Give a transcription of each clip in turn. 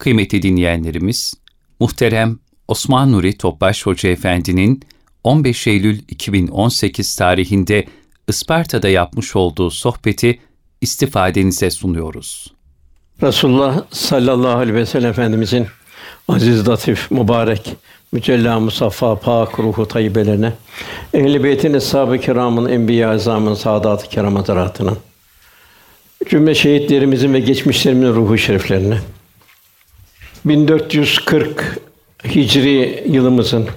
Kıymetli dinleyenlerimiz, muhterem Osman Nuri Topbaş Hoca Efendi'nin 15 Eylül 2018 tarihinde Isparta'da yapmış olduğu sohbeti istifadenize sunuyoruz. Resulullah sallallahu aleyhi ve sellem Efendimizin aziz, latif, mübarek, mücella, musaffa, pak ruhu tayyibelerine, ehl-i beytin, eshab-ı kiramın, enbiya-i azamın, saadat-ı kiram cümle şehitlerimizin ve geçmişlerimizin ruhu şeriflerine, 1440 Hicri yılımızın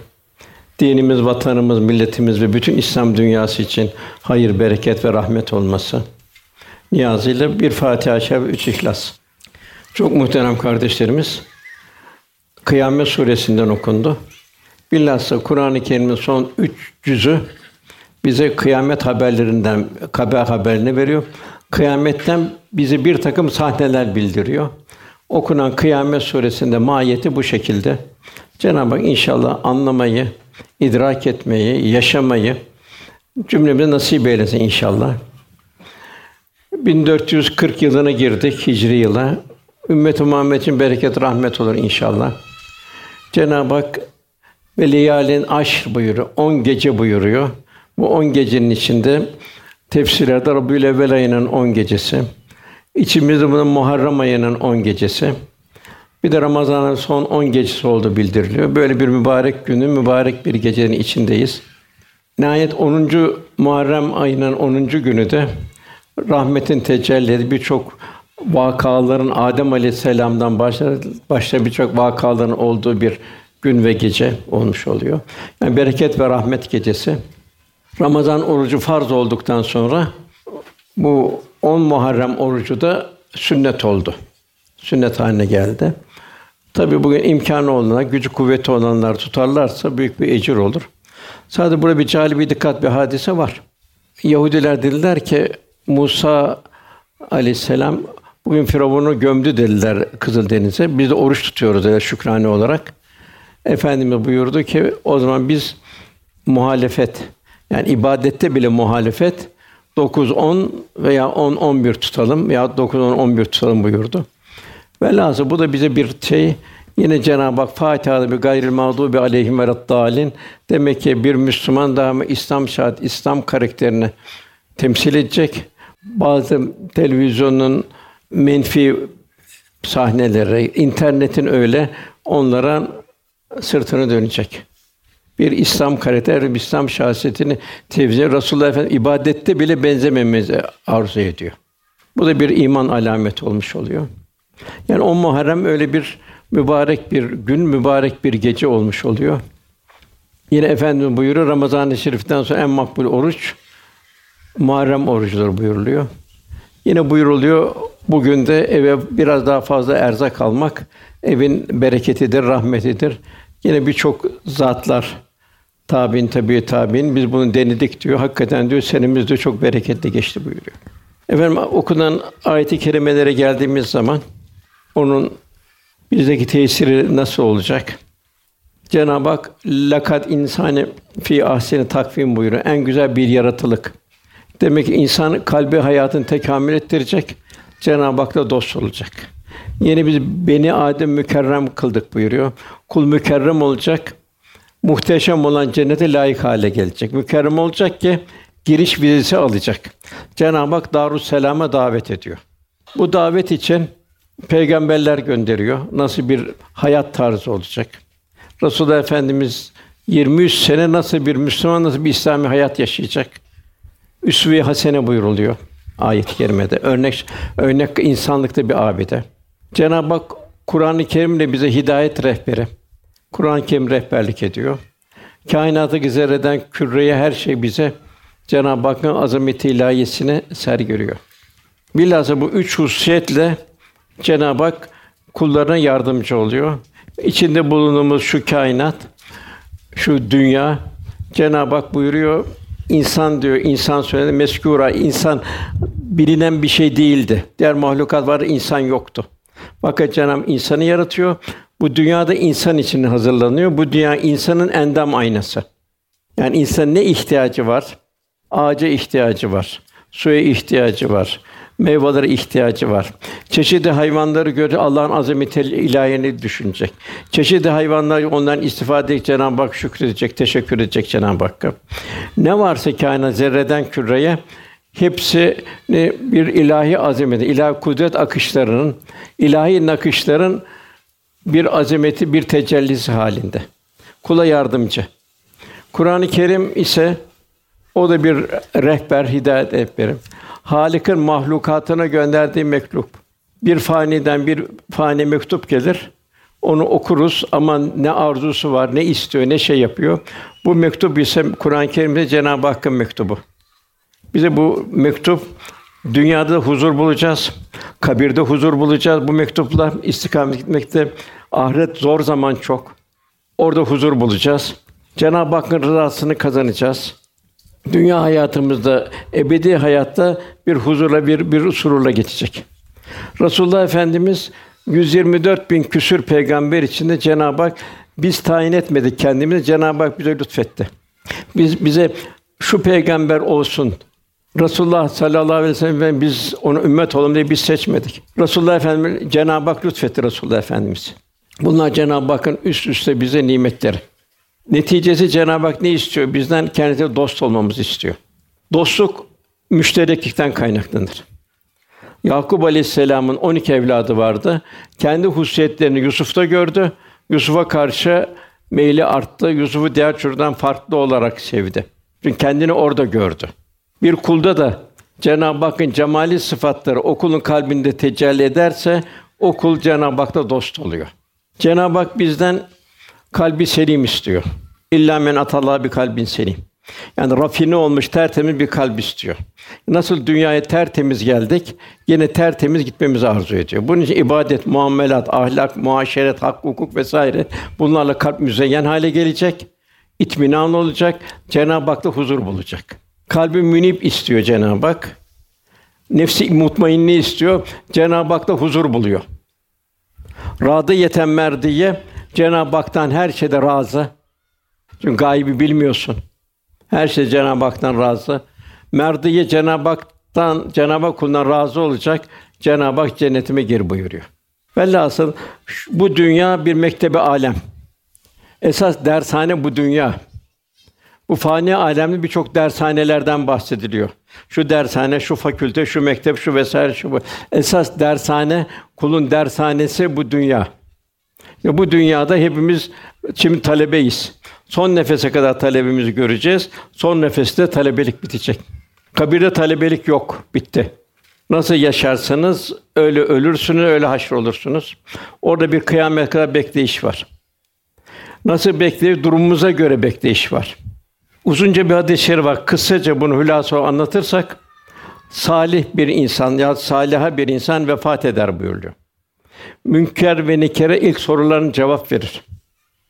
dinimiz, vatanımız, milletimiz ve bütün İslam dünyası için hayır, bereket ve rahmet olması niyazıyla bir Fatiha-i Şerif, üç İhlas. Çok muhterem kardeşlerimiz, Kıyamet suresinden okundu. Bilhassa Kur'an-ı Kerim'in son üç cüzü bize kıyamet haberlerinden haber haberini veriyor. Kıyametten bize bir takım sahneler bildiriyor. Okunan Kıyamet suresinde mahiyeti bu şekilde. Cenab-ı Hak inşallah anlamayı, idrak etmeyi, yaşamayı cümlemize nasip eylesin inşallah. 1440 yılına girdik Hicri yıla. Ümmet-i Muhammed için bereket rahmet olur inşallah. Cenab-ı Hak ve leyalin aşr buyuruyor. 10 gece buyuruyor. Bu 10 gecenin içinde tefsirlerde Rabiül Evvel ayının 10 gecesi. İçimizde bunun Muharrem ayının 10 gecesi. Bir de Ramazan'ın son 10 gecesi oldu bildiriliyor. Böyle bir mübarek günün mübarek bir gecenin içindeyiz. Nihayet 10. Muharrem ayının 10. günü de rahmetin tecelli birçok vakaların Adem Aleyhisselam'dan başla başta birçok vakaların olduğu bir gün ve gece olmuş oluyor. Yani bereket ve rahmet gecesi. Ramazan orucu farz olduktan sonra bu 10 Muharrem orucu da sünnet oldu. Sünnet haline geldi. Tabi bugün imkanı olanlar, gücü kuvveti olanlar tutarlarsa büyük bir ecir olur. Sadece burada bir cali bir dikkat bir hadise var. Yahudiler dediler ki Musa aleyhisselam bugün Firavun'u gömdü dediler Kızıl Denize. Biz de oruç tutuyoruz dediler şükrane olarak. Efendimiz buyurdu ki o zaman biz muhalefet yani ibadette bile muhalefet 9 10 veya 10 11 tutalım veya 9 10 11 tutalım buyurdu. Velhâsıl bu da bize bir şey Yine Cenab-ı Hak Fatiha'da bir gayril mağdubi aleyhim ve dalin demek ki bir Müslüman daha İslam şahat İslam karakterini temsil edecek. Bazı televizyonun menfi sahneleri, internetin öyle onlara sırtını dönecek. Bir İslam karakteri, bir İslam şahsiyetini tevzi Resulullah Efendimiz ibadette bile benzememizi arzu ediyor. Bu da bir iman alameti olmuş oluyor. Yani o Muharrem öyle bir mübarek bir gün, mübarek bir gece olmuş oluyor. Yine Efendimiz buyuruyor Ramazan-ı Şerif'ten sonra en makbul oruç Muharrem orucudur buyuruluyor. Yine buyuruluyor bugün de eve biraz daha fazla erzak almak evin bereketidir, rahmetidir. Yine birçok zatlar tabiin tabi tabiin biz bunu denedik diyor. Hakikaten diyor senemiz de çok bereketli geçti buyuruyor. Efendim okunan ayet-i kerimelere geldiğimiz zaman onun bizdeki tesiri nasıl olacak? Cenab-ı Hak lakat insani fi ahseni takvim buyuruyor. En güzel bir yaratılık. Demek ki insan kalbi hayatını tekamül ettirecek. Cenab-ı Hak'la dost olacak. Yeni biz beni Adem mükerrem kıldık buyuruyor. Kul mükerrem olacak. Muhteşem olan cennete layık hale gelecek. Mükerrem olacak ki giriş vizesi alacak. Cenab-ı Hak Darüsselam'a davet ediyor. Bu davet için peygamberler gönderiyor. Nasıl bir hayat tarzı olacak? Resulullah Efendimiz 23 sene nasıl bir Müslüman nasıl bir İslami hayat yaşayacak? Üsve-i hasene buyuruluyor ayet-i kerimede. Örnek örnek insanlıkta bir abide. Cenab-ı Hak Kur'an-ı Kerim'le bize hidayet rehberi. Kur'an-ı Kerim rehberlik ediyor. Kainatı zerreden küreye her şey bize Cenab-ı Hakk'ın azameti ilahiyesine sergiliyor. Bilhassa bu üç hususiyetle Cenab-ı Hak kullarına yardımcı oluyor. İçinde bulunduğumuz şu kainat, şu dünya Cenab-ı Hak buyuruyor insan diyor, insan söyledi meskura, insan bilinen bir şey değildi. Diğer mahlukat var, insan yoktu. Fakat Cenab-ı insanı yaratıyor. Bu dünyada insan için hazırlanıyor. Bu dünya insanın endam aynası. Yani insan ne ihtiyacı var? Ağaca ihtiyacı var. Suya ihtiyacı var. meyvelere ihtiyacı var. Çeşitli hayvanları göre Allah'ın azameti ilahiyeni düşünecek. Çeşitli hayvanlar ondan istifade edecek Cenab-ı Hak şükredecek, teşekkür edecek Cenab-ı Hakk'a. Ne varsa kainat zerreden küreye hepsi bir ilahi azameti, ilahi kudret akışlarının, ilahi nakışların bir azameti, bir tecellisi halinde. Kula yardımcı. Kur'an-ı Kerim ise o da bir rehber, hidayet rehberi. Halik'in mahlukatına gönderdiği mektup. Bir faniden bir fani mektup gelir. Onu okuruz ama ne arzusu var, ne istiyor, ne şey yapıyor. Bu mektup ise Kur'an-ı Kerim'de Cenab-ı Hakk'ın mektubu. Bize bu mektup dünyada huzur bulacağız. Kabirde huzur bulacağız. Bu mektupla istikamet gitmekte ahiret zor zaman çok. Orada huzur bulacağız. Cenab-ı Hakk'ın rızasını kazanacağız. Dünya hayatımızda, ebedi hayatta bir huzurla, bir bir sururla geçecek. Resulullah Efendimiz 124 bin küsür peygamber içinde Cenab-ı Hak biz tayin etmedik kendimizi, Cenab-ı Hak bize lütfetti. Biz bize şu peygamber olsun. Resulullah sallallahu aleyhi ve sellem biz onu ümmet olalım diye biz seçmedik. Resulullah Efendimiz Cenab-ı Hak lütfetti Resulullah Efendimiz. Bunlar Cenab-ı Hakk'ın üst üste bize nimetleri. Neticesi Cenab-ı Hak ne istiyor? Bizden kendisiyle dost olmamızı istiyor. Dostluk müştereklikten kaynaklanır. Yakup Aleyhisselam'ın 12 evladı vardı. Kendi hususiyetlerini Yusuf'ta gördü. Yusuf'a karşı meyli arttı. Yusuf'u diğer çocuktan farklı olarak sevdi. Çünkü kendini orada gördü. Bir kulda da Cenab-ı Hakk'ın cemali sıfatları o kulun kalbinde tecelli ederse o kul Cenab-ı Hak'ta dost oluyor. Cenab-ı Hak bizden kalbi selim istiyor. İlla men atallah bir kalbin selim. Yani rafine olmuş tertemiz bir kalp istiyor. Nasıl dünyaya tertemiz geldik, yine tertemiz gitmemizi arzu ediyor. Bunun için ibadet, muamelat, ahlak, muaşeret, hak, hukuk vesaire bunlarla kalp müzeyyen hale gelecek. İtminan olacak, Cenab-ı Hak'ta huzur bulacak. Kalbi münip istiyor Cenab-ı Hak. Nefsi mutmainni istiyor, Cenab-ı Hak'ta huzur buluyor. Radı yeten merdiye Cenab-ı Hak'tan her şeyde razı. Çünkü gaybi bilmiyorsun. Her şey Cenab-ı Hak'tan razı. Merdiye Cenab-ı Hak'tan Cenab-ı Hak kulundan razı olacak. Cenab-ı Hak cennetime gir buyuruyor. Velhasıl bu dünya bir mektebi alem. Esas dershane bu dünya. Bu fani alemde birçok dershanelerden bahsediliyor. Şu dershane, şu fakülte, şu mektep, şu vesaire, şu bu. Esas dershane, kulun dershanesi bu dünya. Ya bu dünyada hepimiz şimdi talebeyiz. Son nefese kadar talebimizi göreceğiz. Son nefeste talebelik bitecek. Kabirde talebelik yok, bitti. Nasıl yaşarsanız öyle ölürsünüz, öyle haşr olursunuz. Orada bir kıyamet kadar bekleyiş var. Nasıl bekleyiş? Durumumuza göre bekleyiş var. Uzunca bir hadis-i şerif var. Kısaca bunu hülasa anlatırsak salih bir insan ya saliha bir insan vefat eder buyuruyor. Münker ve nekere ilk soruların cevap verir.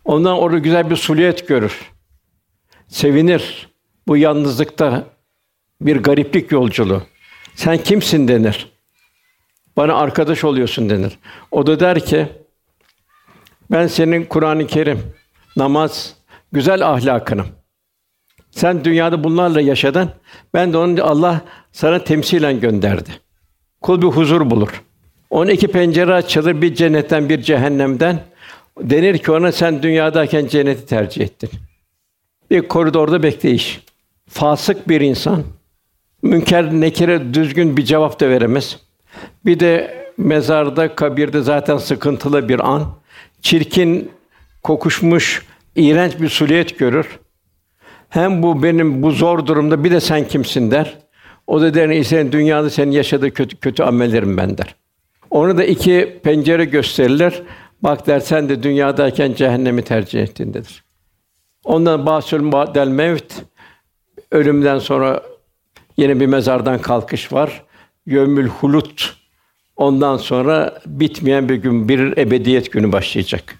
Ondan orada güzel bir suliyet görür. Sevinir. Bu yalnızlıkta bir gariplik yolculuğu. Sen kimsin denir. Bana arkadaş oluyorsun denir. O da der ki ben senin Kur'an-ı Kerim, namaz, güzel ahlakınım. Sen dünyada bunlarla yaşadın. Ben de onun Allah sana temsilen gönderdi. Kul bir huzur bulur. On iki pencere açılır bir cennetten bir cehennemden. Denir ki ona sen dünyadayken cenneti tercih ettin. Bir koridorda bekleyiş. Fasık bir insan münker nekire düzgün bir cevap da veremez. Bir de mezarda, kabirde zaten sıkıntılı bir an. Çirkin, kokuşmuş, iğrenç bir suliyet görür. Hem bu benim bu zor durumda bir de sen kimsin der. O da der ise dünyada senin yaşadığı kötü kötü amellerim ben der. Onu da iki pencere gösterilir. Bak dersen de dünyadayken cehennemi tercih ettindedir. Ondan bahsül del mevt ölümden sonra yine bir mezardan kalkış var. Yömül hulut ondan sonra bitmeyen bir gün bir ebediyet günü başlayacak.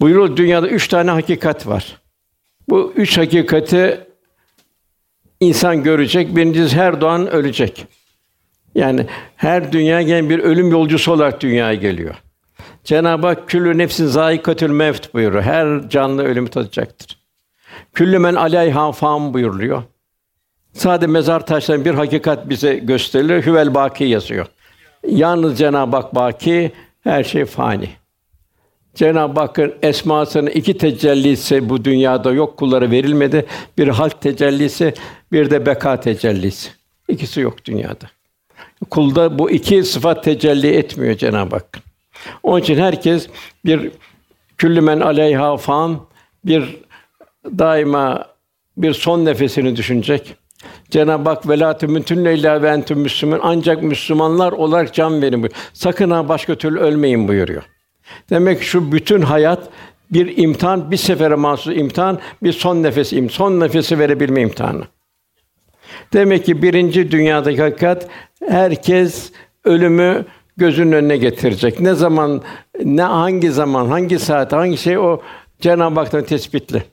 Buyurul dünyada üç tane hakikat var. Bu üç hakikati insan görecek. Birincisi her doğan ölecek. Yani her dünya gelen bir ölüm yolcusu olarak dünyaya geliyor. Cenab-ı Hak küllü nefsin zâikatül mevt buyuruyor. Her canlı ölümü tadacaktır. Küllü men aleyhâ fan buyuruluyor. Sade mezar taşlarının bir hakikat bize gösterilir. Hüvel baki yazıyor. Yalnız Cenab-ı Hak baki, her şey fani. Cenab-ı Hakk'ın esmasının iki tecellisi bu dünyada yok kullara verilmedi. Bir halk tecellisi, bir de beka tecellisi. İkisi yok dünyada. Kulda bu iki sıfat tecelli etmiyor Cenab-ı Hak. Onun için herkes bir küllümen aleyha fan bir daima bir son nefesini düşünecek. Cenab-ı Hak velatü mümkün illa ve entüm müslümün ancak Müslümanlar olarak can verin buyuruyor. Sakın ha başka türlü ölmeyin buyuruyor. Demek şu bütün hayat bir imtihan, bir sefere mahsus imtihan, bir son nefes im, son nefesi verebilme imtihanı. Demek ki birinci dünyadaki hakikat herkes ölümü gözünün önüne getirecek. Ne zaman, ne hangi zaman, hangi saat, hangi şey o Cenab-ı Hak'tan tespitli.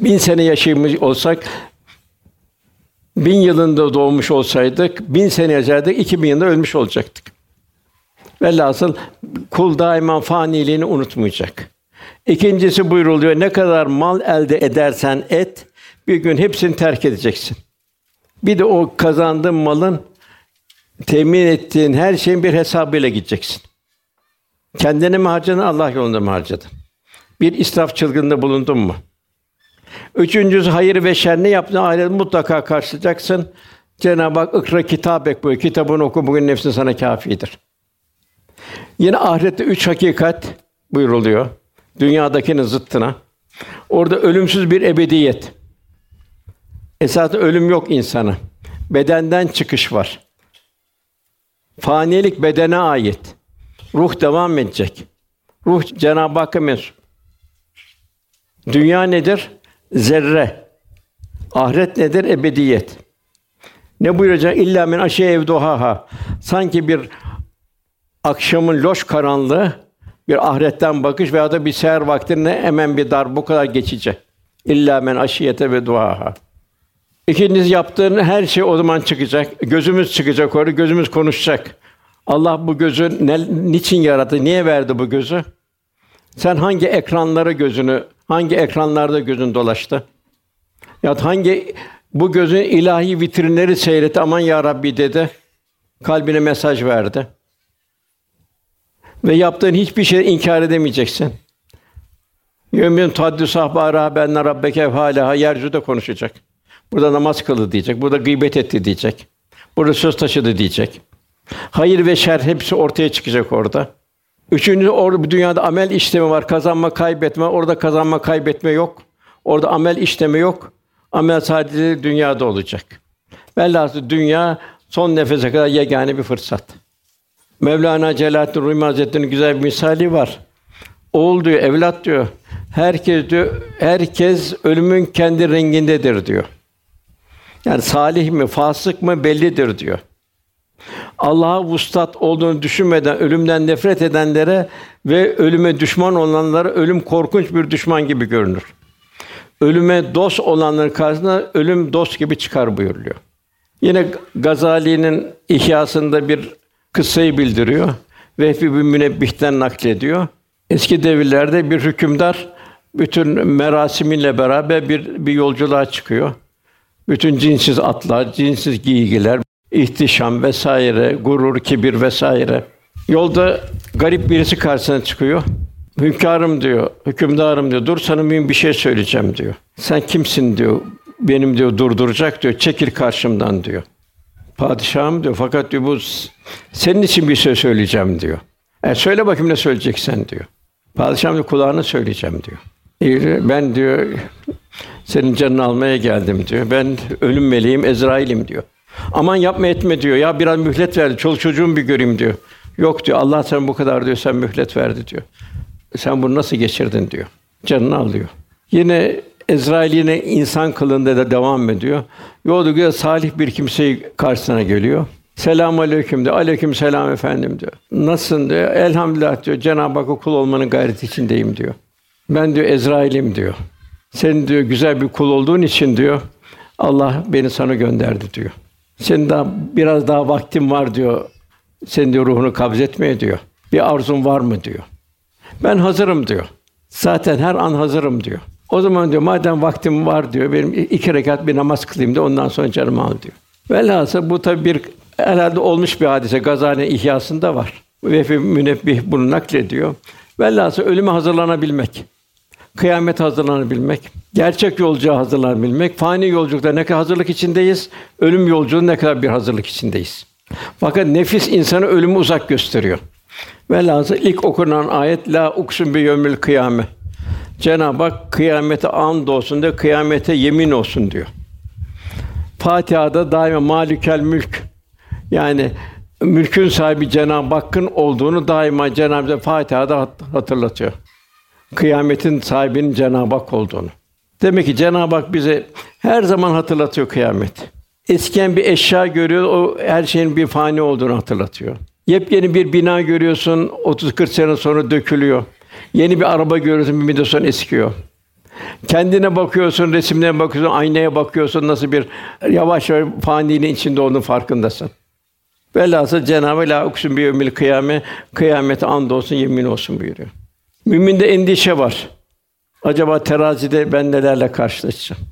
Bin sene yaşamış olsak, bin yılında doğmuş olsaydık, bin sene yaşardık, iki bin yılında ölmüş olacaktık. Velhasıl kul daima faniliğini unutmayacak. İkincisi buyuruluyor, ne kadar mal elde edersen et, bir gün hepsini terk edeceksin. Bir de o kazandığın malın temin ettiğin her şeyin bir hesabıyla gideceksin. Kendini mi harcadın, Allah yolunda mı harcadın? Bir israf çılgınlığında bulundun mu? Üçüncüsü hayır ve şer ne yaptığını ahiret mutlaka karşılayacaksın. Cenab-ı Hak ikra kitabek buyuruyor. Kitabını oku bugün nefsin sana kâfidir. Yine ahirette üç hakikat buyuruluyor. Dünyadakinin zıttına. Orada ölümsüz bir ebediyet. Esasında ölüm yok insana. Bedenden çıkış var. Fanilik bedene ait. Ruh devam edecek. Ruh Cenab-ı Hakk'a mensup. Dünya nedir? Zerre. Ahiret nedir? Ebediyet. Ne buyuracak? İlla min aşe evduhaha. Sanki bir akşamın loş karanlığı bir ahiretten bakış veya da bir seher vaktinde hemen bir dar bu kadar geçici. İlla men aşiyete ve duaha. İkincisi yaptığın her şey o zaman çıkacak. Gözümüz çıkacak orada, gözümüz konuşacak. Allah bu gözü ne, niçin yarattı? Niye verdi bu gözü? Sen hangi ekranlara gözünü, hangi ekranlarda gözün dolaştı? Ya hangi bu gözün ilahi vitrinleri seyretti. Aman ya Rabbi dedi. Kalbine mesaj verdi. Ve yaptığın hiçbir şey inkar edemeyeceksin. Yömün taddu sahbara ben rabbeke hala yeryüzünde konuşacak. Burada namaz kıldı diyecek. Burada gıybet etti diyecek. Burada söz taşıdı diyecek. Hayır ve şer hepsi ortaya çıkacak orada. Üçüncü orada bu dünyada amel işlemi var. Kazanma, kaybetme. Orada kazanma, kaybetme yok. Orada amel işlemi yok. Amel sadece dünyada olacak. Velhâsıl dünya son nefese kadar yegane bir fırsat. Mevlana Celaleddin Rumi Hazretleri'nin güzel bir misali var. Oğul diyor, evlat diyor. Herkes diyor, herkes ölümün kendi rengindedir diyor. Yani salih mi, fasık mı bellidir diyor. Allah'a vuslat olduğunu düşünmeden ölümden nefret edenlere ve ölüme düşman olanlara ölüm korkunç bir düşman gibi görünür. Ölüme dost olanların karşısında ölüm dost gibi çıkar buyuruluyor. Yine Gazali'nin İhyasında bir kıssayı bildiriyor. Vehbi bin Münebbih'ten naklediyor. Eski devirlerde bir hükümdar bütün merasiminle beraber bir bir yolculuğa çıkıyor. Bütün cinsiz atlar, cinsiz giygiler, ihtişam vesaire, gurur, kibir vesaire. Yolda garip birisi karşısına çıkıyor. Hünkârım diyor, hükümdarım diyor, dur sana mühim bir şey söyleyeceğim diyor. Sen kimsin diyor, benim diyor durduracak diyor, çekil karşımdan diyor. Padişahım diyor, fakat diyor bu senin için bir şey söyleyeceğim diyor. E söyle bakayım ne söyleyeceksen diyor. Padişahım diyor, kulağına söyleyeceğim diyor. Ben diyor, senin canını almaya geldim diyor. Ben ölüm meleğim, Ezrail'im diyor. Aman yapma etme diyor. Ya biraz mühlet verdi. Çoluk çocuğumu bir göreyim diyor. Yok diyor. Allah sen bu kadar diyor. Sen mühlet verdi diyor. Sen bunu nasıl geçirdin diyor. Canını alıyor. Yine Ezrail yine insan kılığında da devam ediyor. Yolda güzel salih bir kimseyi karşısına geliyor. Selam aleyküm diyor. Aleyküm selam efendim diyor. Nasılsın diyor. Elhamdülillah diyor. Cenab-ı Hakk'a kul olmanın gayreti içindeyim diyor. Ben diyor Ezrail'im diyor. Senin diyor güzel bir kul olduğun için diyor. Allah beni sana gönderdi diyor. Senin daha biraz daha vaktin var diyor. Senin diyor ruhunu kabzetmeye diyor. Bir arzun var mı diyor. Ben hazırım diyor. Zaten her an hazırım diyor. O zaman diyor madem vaktim var diyor benim iki rekat bir namaz kılayım da ondan sonra canımı al diyor. Velhasıl bu tabi bir herhalde olmuş bir hadise. Gazali İhyasında var. Vehbi Münebbih bunu naklediyor. Velhasıl ölüme hazırlanabilmek, kıyamet hazırlanabilmek, gerçek yolculuğa hazırlanabilmek, fani yolculukta ne kadar hazırlık içindeyiz, ölüm yolculuğunda ne kadar bir hazırlık içindeyiz. Fakat nefis insanı ölümü uzak gösteriyor. Velhasıl ilk okunan ayet la uksun bi yevmil kıyame. Cenab-ı Hak kıyamete and olsun diyor, kıyamete yemin olsun diyor. Fatiha'da daima malikel mülk yani mülkün sahibi Cenab-ı Hakk'ın olduğunu daima Cenab-ı Hak Fatiha'da hatırlatıyor. Kıyametin sahibinin Cenab-ı Hak olduğunu. Demek ki Cenab-ı Hak bize her zaman hatırlatıyor kıyamet. Eskiyen bir eşya görüyor, o her şeyin bir fani olduğunu hatırlatıyor. Yepyeni bir bina görüyorsun, 30-40 sene sonra dökülüyor. Yeni bir araba görüyorsun, bir müddet sonra eskiyor. Kendine bakıyorsun, resimlerine bakıyorsun, aynaya bakıyorsun, nasıl bir yavaş yavaş faniliğin içinde olduğunu farkındasın. Velhasıl Cenab-ı La uksun bi yevmil kıyame kıyamete and olsun yemin olsun buyuruyor. Müminde endişe var. Acaba terazide ben nelerle karşılaşacağım?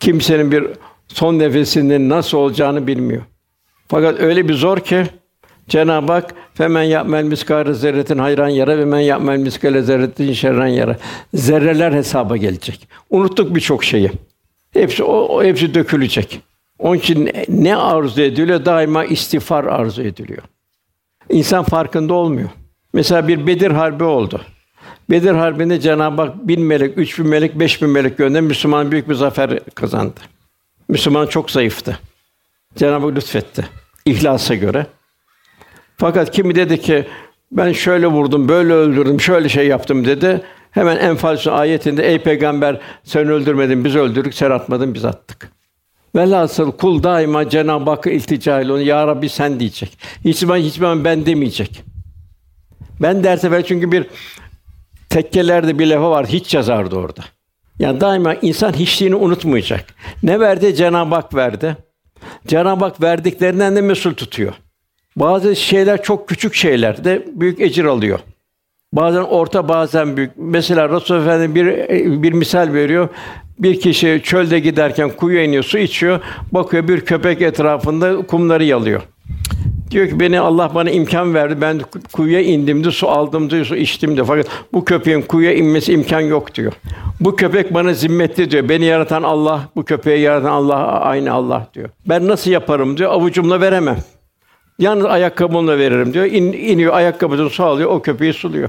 Kimsenin bir son nefesinin nasıl olacağını bilmiyor. Fakat öyle bir zor ki Cenab-ı Hak femen ya'mel miskâre zerretin hayran yara ve men ya'mel miskâle zerretin şerran yara. Zerreler hesaba gelecek. Unuttuk birçok şeyi. Hepsi o, o hepsi dökülecek. Onun için ne arzu ediliyor? Daima istiğfar arzu ediliyor. İnsan farkında olmuyor. Mesela bir Bedir harbi oldu. Bedir harbinde Cenab-ı Hak bin melek, üç bin melek, beş bin melek gönderdi. Müslüman büyük bir zafer kazandı. Müslüman çok zayıftı. Cenab-ı Hak lütfetti. İhlasa göre. Fakat kimi dedi ki ben şöyle vurdum, böyle öldürdüm, şöyle şey yaptım dedi. Hemen Enfal ayetinde ey peygamber sen öldürmedin, biz öldürdük, sen atmadın, biz attık. Velhasıl kul daima Cenab-ı Hakk'a iltica ile onu ya Rabbi sen diyecek. Hiç zaman hiç zaman ben demeyecek. Ben derse ver çünkü bir tekkelerde bir lafı var hiç yazardı orada. Yani daima insan hiçliğini unutmayacak. Ne verdi? Cenab-ı Hak verdi. Cenab-ı Hak verdiklerinden de mesul tutuyor. Bazı şeyler çok küçük şeyler de büyük ecir alıyor. Bazen orta, bazen büyük. Mesela Resul Efendi bir bir misal veriyor. Bir kişi çölde giderken kuyuya iniyor, su içiyor. Bakıyor bir köpek etrafında kumları yalıyor. Diyor ki beni Allah bana imkan verdi. Ben kuyuya indim de su aldım diyor, su içtim diyor. Fakat bu köpeğin kuyuya inmesi imkan yok diyor. Bu köpek bana zimmetli diyor. Beni yaratan Allah, bu köpeği yaratan Allah aynı Allah diyor. Ben nasıl yaparım diyor. Avucumla veremem. Yalnız ayakkabımla veririm diyor. İn, iniyor ayakkabısını su alıyor, o köpeği suluyor.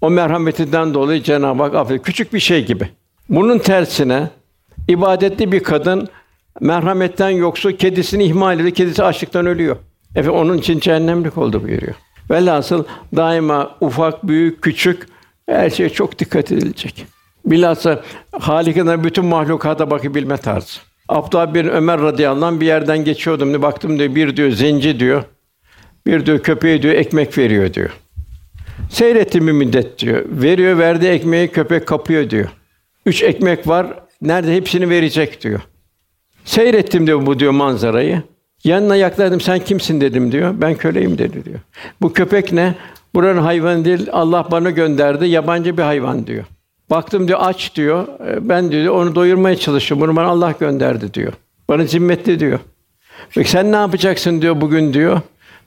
O merhametinden dolayı Cenab-ı Hak affediyor. Küçük bir şey gibi. Bunun tersine ibadetli bir kadın merhametten yoksa kedisini ihmal ediyor, kedisi açlıktan ölüyor. Efendim onun için cehennemlik oldu buyuruyor. Velhasıl daima ufak, büyük, küçük her şey çok dikkat edilecek. Bilhassa Halik'in bütün mahlukata bakabilme tarzı. Abdullah bin Ömer radıyallahu anh bir yerden geçiyordum. Baktım diyor bir diyor zenci diyor. Bir diyor köpeğe diyor ekmek veriyor diyor. Seyrettim bir müddet diyor. Veriyor, verdiği ekmeği köpek kapıyor diyor. Üç ekmek var, nerede hepsini verecek diyor. Seyrettim diyor bu diyor manzarayı. Yanına yaklaştım, sen kimsin dedim diyor. Ben köleyim dedi diyor. Bu köpek ne? Buranın hayvanı değil, Allah bana gönderdi, yabancı bir hayvan diyor. Baktım diyor aç diyor. E, ben diyor onu doyurmaya çalışıyorum. Bunu bana Allah gönderdi diyor. Bana zimmetli diyor. Peki sen ne yapacaksın diyor bugün diyor.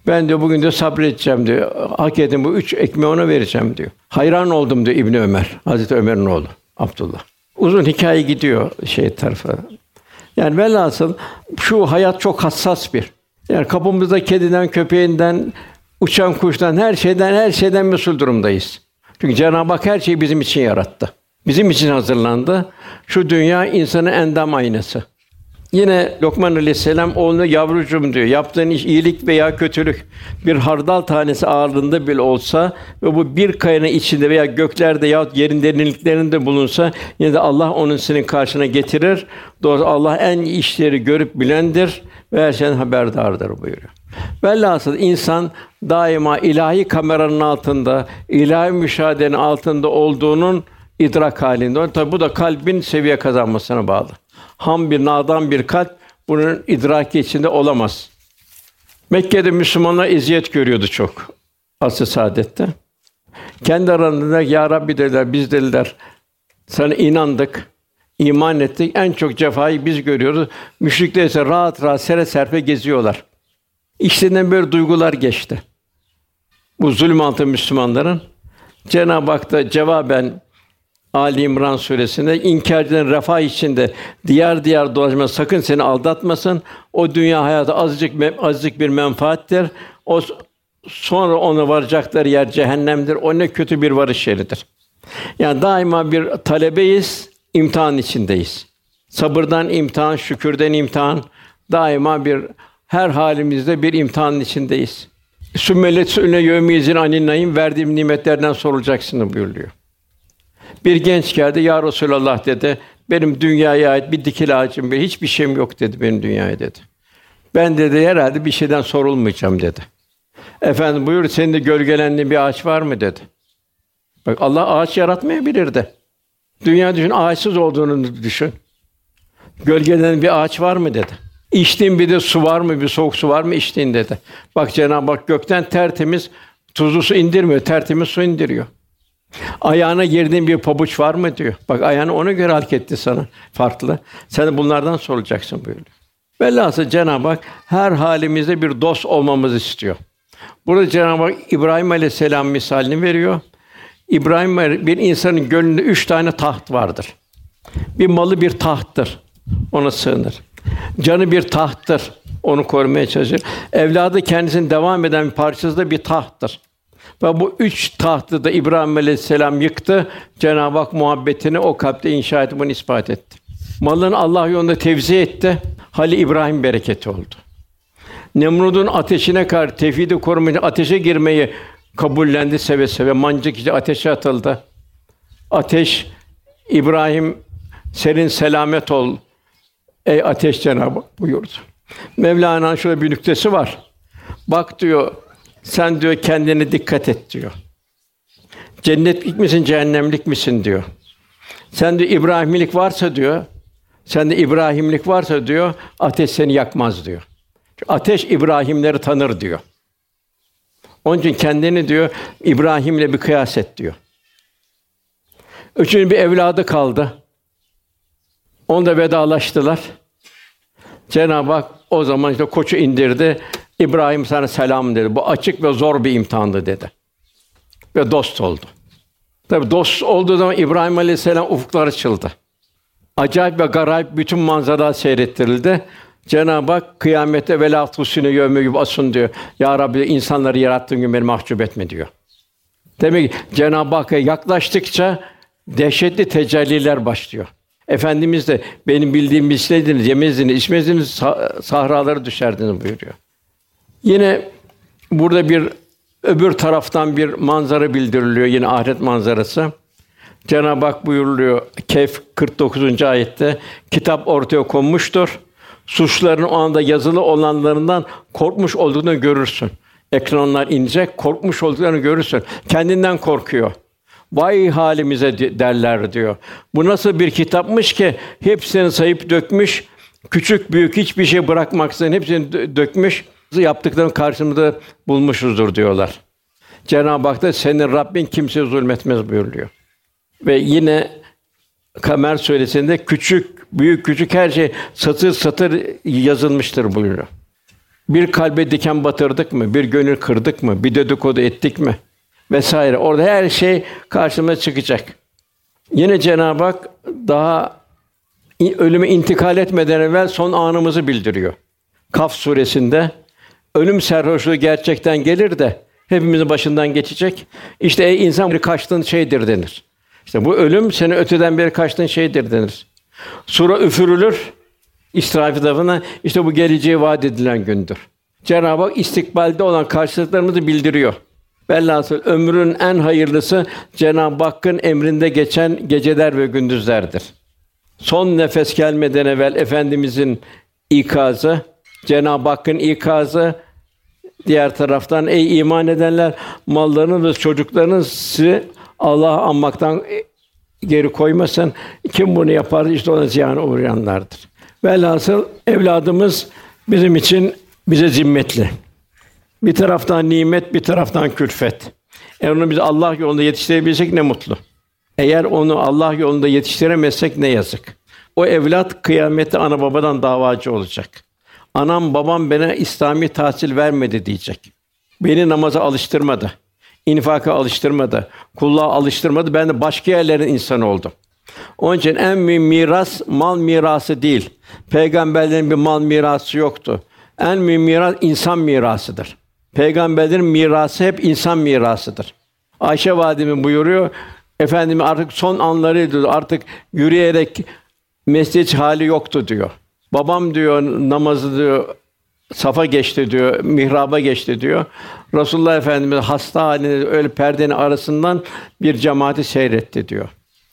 Ben diyor bugün de sabredeceğim diyor. Hak edin bu üç ekmeği ona vereceğim diyor. Hayran oldum diyor İbni Ömer. Hazreti Ömer'in oğlu Abdullah. Uzun hikaye gidiyor şey tarafa. Yani velhasıl şu hayat çok hassas bir. Yani kapımızda kediden, köpeğinden, uçan kuştan, her şeyden, her şeyden mesul durumdayız. Çünkü Cenab-ı Hak her şeyi bizim için yarattı. Bizim için hazırlandı. Şu dünya insanın endam aynası. Yine Lokman Aleyhisselam oğluna yavrucuğum diyor. Yaptığın iş iyilik veya kötülük bir hardal tanesi ağırlığında bile olsa ve bu bir kayanın içinde veya göklerde ya yerin derinliklerinde bulunsa yine de Allah onun senin karşına getirir. Doğrusu Allah en iyi işleri görüp bilendir ve her şeyden haberdardır buyuruyor. Velhasıl insan daima ilahi kameranın altında, ilahi müşahedenin altında olduğunun idrak halinde. Tabi bu da kalbin seviye kazanmasına bağlı ham bir nadan bir kalp bunun idraki içinde olamaz. Mekke'de Müslümanlar eziyet görüyordu çok asr saadette. Kendi aralarında ya Rabbi dediler biz dediler Sana inandık, iman ettik. En çok cefayı biz görüyoruz. Müşrikler ise rahat rahat sere serpe geziyorlar. İçlerinden böyle duygular geçti. Bu zulüm altı Müslümanların Cenab-ı Hak da cevaben Ali İmran suresinde inkarcıların refah içinde diğer diğer dolaşma sakın seni aldatmasın. O dünya hayatı azıcık azıcık bir menfaattir. O sonra ona varacakları yer cehennemdir. O ne kötü bir varış yeridir. Yani daima bir talebeyiz, imtihan içindeyiz. Sabırdan imtihan, şükürden imtihan, daima bir her halimizde bir imtihanın içindeyiz. Sümmelet sünne yevmiyizin anin naim verdiğim nimetlerden sorulacaksın buyuruyor. Bir genç geldi, ya Resulallah dedi. Benim dünyaya ait bir dikil ağacım bir hiçbir şeyim yok dedi benim dünyaya dedi. Ben dedi herhalde bir şeyden sorulmayacağım dedi. Efendim buyur senin de gölgelendiğin bir ağaç var mı dedi. Bak Allah ağaç yaratmayabilirdi. Dünya düşün ağaçsız olduğunu düşün. Gölgelenen bir ağaç var mı dedi. İçtiğin bir de su var mı? Bir soğuk su var mı içtiğin dedi. Bak Cenab-ı Hak gökten tertemiz tuzlu su indirmiyor, tertemiz su indiriyor. Ayağına girdiğin bir pabuç var mı diyor. Bak ayağını ona göre hareket sana farklı. Sen de bunlardan soracaksın buyuruyor. Velhâsıl Cenab-ı Hak her halimizde bir dost olmamızı istiyor. Burada Cenab-ı Hak İbrahim Aleyhisselam misalini veriyor. İbrahim bir insanın gönlünde üç tane taht vardır. Bir malı bir tahttır. Ona sığınır. Canı bir tahttır. Onu korumaya çalışır. Evladı kendisinin devam eden bir parçası da bir tahttır. Ve bu üç tahtı da İbrahim Aleyhisselam yıktı. Cenab-ı Hak muhabbetini o kalpte inşa etti, bunu ispat etti. Malını Allah yolunda tevzi etti. Hali İbrahim bereketi oldu. Nemrud'un ateşine karşı tevhidi korumayı, ateşe girmeyi kabullendi seve seve. Mancık işte ateşe atıldı. Ateş İbrahim serin selamet ol ey ateş Cenabı buyurdu. Mevlana şöyle bir nüktesi var. Bak diyor sen diyor kendine dikkat et diyor. Cennetlik misin, cehennemlik misin diyor. Sen de İbrahimlik varsa diyor, sen de İbrahimlik varsa diyor, ateş seni yakmaz diyor. Çünkü ateş İbrahimleri tanır diyor. Onun için kendini diyor İbrahim'le bir kıyas et diyor. Üçüncü bir evladı kaldı. Onda vedalaştılar. Cenab-ı Hak o zaman işte koçu indirdi. İbrahim sana selam dedi. Bu açık ve zor bir imtihandı dedi. Ve dost oldu. Tabi dost olduğu zaman İbrahim Aleyhisselam ufuklar açıldı. Acayip ve garayip bütün manzara seyrettirildi. Cenab-ı Hak kıyamette velâ tusine yevme yub'asun diyor. Ya Rabbi insanları yarattığın gün beni mahcup etme diyor. Demek ki Cenab-ı Hakk'a yaklaştıkça dehşetli tecelliler başlıyor. Efendimiz de benim bildiğim misleydiniz, yemezdiniz, içmezdiniz, sahralara düşerdiniz buyuruyor. Yine burada bir öbür taraftan bir manzara bildiriliyor yine ahiret manzarası. Cenab-ı Hak buyuruluyor Kehf 49. ayette kitap ortaya konmuştur. Suçların o anda yazılı olanlarından korkmuş olduğunu görürsün. Ekranlar inecek, korkmuş olduklarını görürsün. Kendinden korkuyor. Vay halimize derler diyor. Bu nasıl bir kitapmış ki hepsini sayıp dökmüş, küçük büyük hiçbir şey bırakmaksızın hepsini dökmüş yaptıklarının karşımızda bulmuşuzdur diyorlar. Cenab-ı Hak da senin Rabbin kimseye zulmetmez buyuruyor. Ve yine Kamer suresinde küçük, büyük, küçük her şey satır satır yazılmıştır buyuruyor. Bir kalbe diken batırdık mı? Bir gönül kırdık mı? Bir dedikodu ettik mi? Vesaire. Orada her şey karşımıza çıkacak. Yine Cenab-ı Hak daha ölüme intikal etmeden evvel son anımızı bildiriyor. Kaf suresinde ölüm serhoşluğu gerçekten gelir de hepimizin başından geçecek. İşte ey insan bir kaçtığın şeydir denir. İşte bu ölüm seni öteden beri kaçtığın şeydir denir. Sura üfürülür. İsrafil tarafından işte bu geleceği vaat edilen gündür. Cenab-ı Hak istikbalde olan karşılıklarımızı bildiriyor. Velhasıl ömrün en hayırlısı Cenab-ı Hakk'ın emrinde geçen geceler ve gündüzlerdir. Son nefes gelmeden evvel efendimizin ikazı, Cenab-ı Hakk'ın ikazı, diğer taraftan ey iman edenler mallarını ve çocuklarınızı Allah'ı anmaktan geri koymasın. Kim bunu yapar işte ona ziyana uğrayanlardır. Velhasıl evladımız bizim için bize zimmetli. Bir taraftan nimet, bir taraftan külfet. Eğer onu biz Allah yolunda yetiştirebilsek ne mutlu. Eğer onu Allah yolunda yetiştiremezsek ne yazık. O evlat kıyamette ana babadan davacı olacak. Anam babam bana İslami tahsil vermedi diyecek. Beni namaza alıştırmadı. infaka alıştırmadı. Kulluğa alıştırmadı. Ben de başka yerlerin insanı oldum. Onun için en büyük miras mal mirası değil. Peygamberlerin bir mal mirası yoktu. En büyük miras insan mirasıdır. Peygamberlerin mirası hep insan mirasıdır. Ayşe validemiz buyuruyor, efendim artık son anlarıydı. Artık yürüyerek mescid hali yoktu diyor. Babam diyor namazı diyor safa geçti diyor, mihraba geçti diyor. Resulullah Efendimiz hasta halinde öyle perdenin arasından bir cemaati seyretti diyor.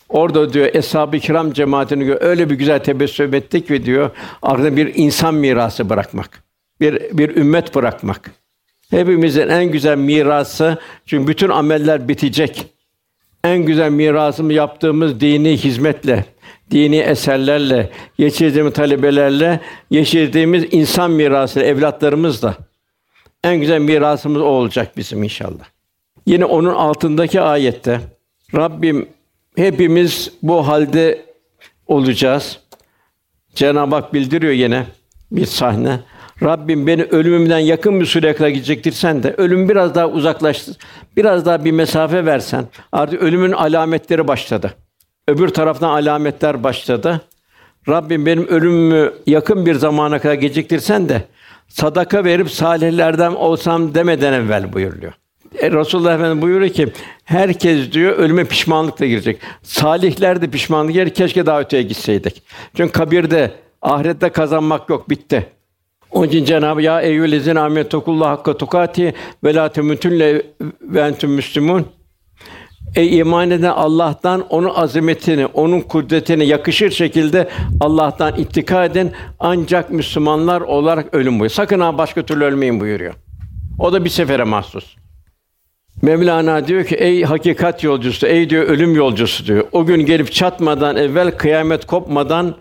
Orada diyor eshab-ı kiram cemaatini gör, öyle bir güzel tebessüm ettik ve diyor arkada bir insan mirası bırakmak. Bir bir ümmet bırakmak. Hepimizin en güzel mirası çünkü bütün ameller bitecek. En güzel mirasımı yaptığımız dini hizmetle, dini eserlerle, yetiştirdiğimiz talebelerle, yetiştirdiğimiz insan mirası evlatlarımızla. En güzel mirasımız o olacak bizim inşallah. Yine onun altındaki ayette Rabbim hepimiz bu halde olacağız. Cenab-ı Hak bildiriyor yine bir sahne. Rabbim beni ölümümden yakın bir süreye kadar gidecektirsen de ölüm biraz daha uzaklaştı. Biraz daha bir mesafe versen. Artık ölümün alametleri başladı. Öbür taraftan alametler başladı. Rabbim benim ölümümü yakın bir zamana kadar geciktirsen de sadaka verip salihlerden olsam demeden evvel buyuruyor. E, Resulullah Efendimiz buyuruyor ki herkes diyor ölüme pişmanlıkla girecek. Salihler de pişmanlık yer keşke daha öteye gitseydik. Çünkü kabirde ahirette kazanmak yok bitti. Onun için Cenab-ı Ya eyyühellezine amentukullah hakka tukati ve la temutunne ve entum müslümun. Ey iman eden Allah'tan onun azametini, onun kudretini yakışır şekilde Allah'tan ittika edin. Ancak Müslümanlar olarak ölüm buyuruyor. Sakın ha başka türlü ölmeyin buyuruyor. O da bir sefere mahsus. Mevlana diyor ki ey hakikat yolcusu, ey diyor ölüm yolcusu diyor. O gün gelip çatmadan evvel kıyamet kopmadan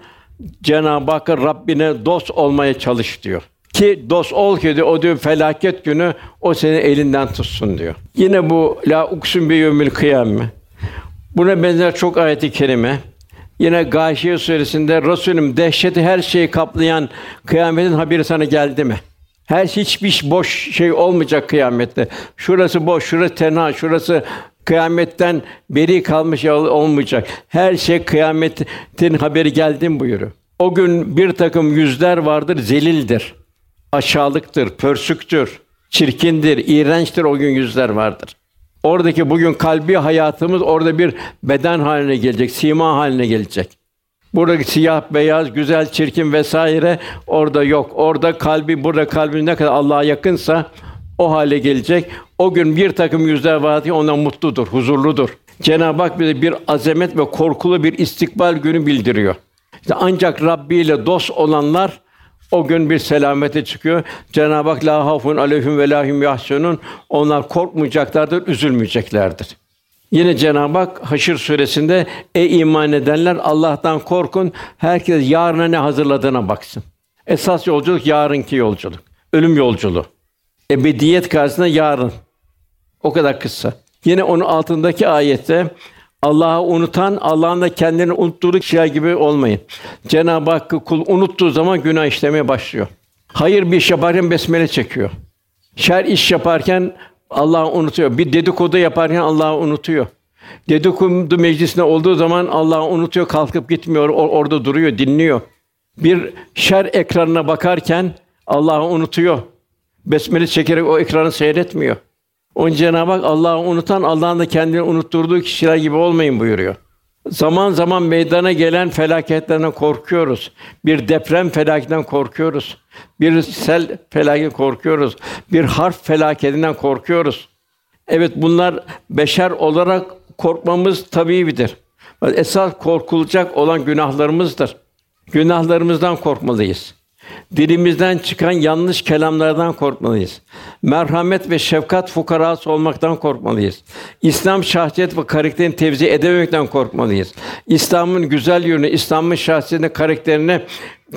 Cenab-ı Hakk'a Rabbine dost olmaya çalış diyor. Ki dost ol ki diyor, o diyor felaket günü o seni elinden tutsun diyor. Yine bu la uksun bi yevmil kıyame. Buna benzer çok ayeti kerime. Yine Gâşiye suresinde Resulüm dehşeti her şeyi kaplayan kıyametin haberi sana geldi mi? Her şey hiçbir boş şey olmayacak kıyamette. Şurası boş, şurası tenha, şurası kıyametten beri kalmış olmayacak. Her şey kıyametin haberi geldi mi buyuruyor. O gün bir takım yüzler vardır, zelildir. Aşağılıktır, pörsüktür, çirkindir, iğrençtir o gün yüzler vardır. Oradaki bugün kalbi hayatımız orada bir beden haline gelecek, sima haline gelecek. Buradaki siyah, beyaz, güzel, çirkin vesaire orada yok. Orada kalbi, burada kalbi ne kadar Allah'a yakınsa o hale gelecek. O gün bir takım yüzler var ki ona mutludur, huzurludur. Cenab-ı Hak bize bir azamet ve korkulu bir istikbal günü bildiriyor. İşte ancak Rabbi ile dost olanlar o gün bir selamete çıkıyor. Cenab-ı Hak la hafun aleyhim ve lahim yahsunun. Onlar korkmayacaklardır, üzülmeyeceklerdir. Yine Cenab-ı Hak Haşr suresinde ey iman edenler Allah'tan korkun. Herkes yarına ne hazırladığına baksın. Esas yolculuk yarınki yolculuk. Ölüm yolculuğu. Ebediyet karşısında yarın. O kadar kısa. Yine onun altındaki ayette Allah'ı unutan, Allah'ın da kendini unuttuğu kişiler gibi olmayın. Cenab-ı Hakk'ı kul unuttuğu zaman günah işlemeye başlıyor. Hayır bir iş yaparken besmele çekiyor. Şer iş yaparken Allah'ı unutuyor. Bir dedikodu yaparken Allah'ı unutuyor. Dedikodu meclisinde olduğu zaman Allah'ı unutuyor, kalkıp gitmiyor, orada duruyor, dinliyor. Bir şer ekranına bakarken Allah'ı unutuyor. Besmele çekerek o ekranı seyretmiyor. Onun Cenab-ı Hak Allah'ı unutan Allah'ın da kendini unutturduğu kişiler gibi olmayın buyuruyor. Zaman zaman meydana gelen felaketlerden korkuyoruz. Bir deprem felaketinden korkuyoruz. Bir sel felaketinden korkuyoruz. Bir harf felaketinden korkuyoruz. Evet bunlar beşer olarak korkmamız tabiidir. Esas korkulacak olan günahlarımızdır. Günahlarımızdan korkmalıyız. Dilimizden çıkan yanlış kelamlardan korkmalıyız. Merhamet ve şefkat fukarası olmaktan korkmalıyız. İslam şahsiyet ve karakterini tevzi edememekten korkmalıyız. İslam'ın güzel yönünü, İslam'ın şahsiyetini, karakterini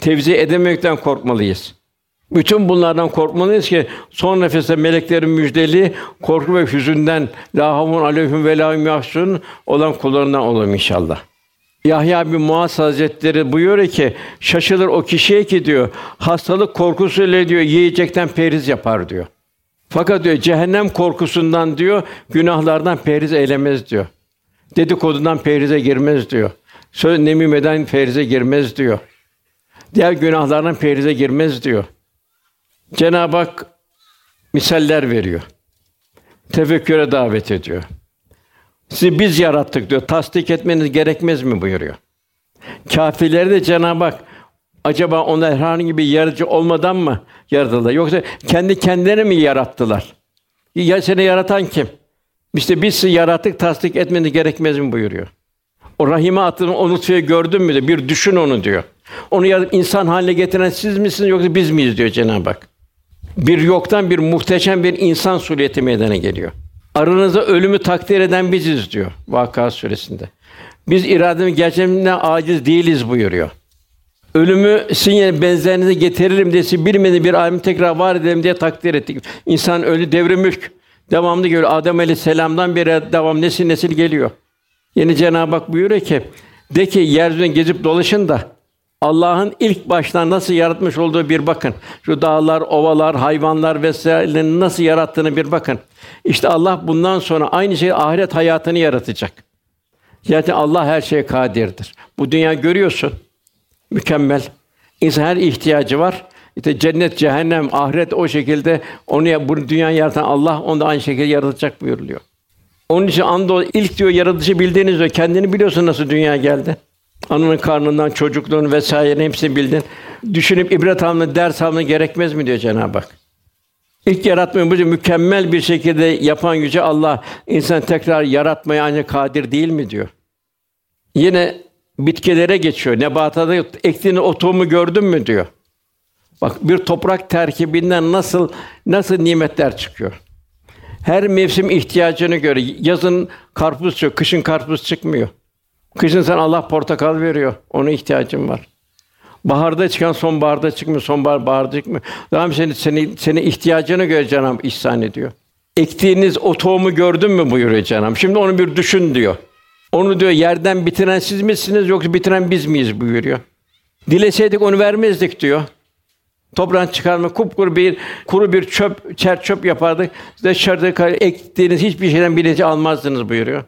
tevzi edememekten korkmalıyız. Bütün bunlardan korkmalıyız ki son nefeste meleklerin müjdeli korku ve hüzünden la havun aleyhim ve la olan kullarından olalım inşallah. Yahya bin Muaz Hazretleri buyuruyor ki şaşılır o kişiye ki diyor hastalık korkusuyla diyor yiyecekten periz yapar diyor. Fakat diyor cehennem korkusundan diyor günahlardan periz eylemez diyor. Dedikodudan perize girmez diyor. Söz nemimeden perize girmez diyor. Diğer günahlardan perize girmez diyor. Cenab-ı Hak misaller veriyor. Tefekküre davet ediyor. Sizi biz yarattık diyor. Tasdik etmeniz gerekmez mi buyuruyor. Kâfirleri de Cenab-ı Hak acaba onlar herhangi bir yaratıcı olmadan mı yaratıldı? Yoksa kendi kendilerini mi yarattılar? Ya seni yaratan kim? İşte biz sizi yarattık, tasdik etmeniz gerekmez mi buyuruyor. O rahime attığın o nutfeyi gördün mü de bir düşün onu diyor. Onu yaratıp insan haline getiren siz misiniz yoksa biz miyiz diyor Cenab-ı Hak. Bir yoktan bir muhteşem bir insan sureti meydana geliyor. Aranızda ölümü takdir eden biziz diyor Vakıa suresinde. Biz irademiz gerçekten aciz değiliz buyuruyor. Ölümü sizin benzerinize getiririm diye siz bilmedi bir alim tekrar var edelim diye takdir ettik. İnsan ölü devri. Devamlı geliyor. Adem Aleyhisselam'dan beri devam nesil nesil geliyor. Yeni Cenab-ı Hak buyuruyor ki de ki yeryüzünde gezip dolaşın da Allah'ın ilk baştan nasıl yaratmış olduğu bir bakın. Şu dağlar, ovalar, hayvanlar vesairelerini nasıl yarattığını bir bakın. İşte Allah bundan sonra aynı şey ahiret hayatını yaratacak. Zaten Allah her şeye kadirdir. Bu dünya görüyorsun. Mükemmel. İnsan her ihtiyacı var. İşte cennet, cehennem, ahiret o şekilde onu ya bu dünya yaratan Allah onu da aynı şekilde yaratacak buyuruluyor. Onun için ando ilk diyor yaratıcı bildiğiniz diyor. Kendini biliyorsun nasıl dünya geldi. Ananın karnından çocukluğunu vesaire hepsini bildin. Düşünüp ibret almanı, ders almanı gerekmez mi diyor Cenab-ı Hak. İlk yaratmayı bu mükemmel bir şekilde yapan yüce Allah insan tekrar yaratmaya ancak kadir değil mi diyor. Yine bitkilere geçiyor. Nebatada ektiğin o tohumu gördün mü diyor. Bak bir toprak terkibinden nasıl nasıl nimetler çıkıyor. Her mevsim ihtiyacını göre yazın karpuz çıkıyor, kışın karpuz çıkmıyor. Kışın sen Allah portakal veriyor. Ona ihtiyacın var. Baharda çıkan sonbaharda çıkmıyor, sonbahar baharda çıkmıyor. Tamam seni seni seni ihtiyacına göre Cenab-ı ihsan ediyor. Ektiğiniz o tohumu gördün mü buyuruyor Cenab-ı. Şimdi onu bir düşün diyor. Onu diyor yerden bitiren siz misiniz yoksa bitiren biz miyiz buyuruyor. Dileseydik onu vermezdik diyor. Toprağın çıkarma kupkuru bir kuru bir çöp, çer çöp yapardık. Dışarıda ektiğiniz hiçbir şeyden bileci almazdınız buyuruyor.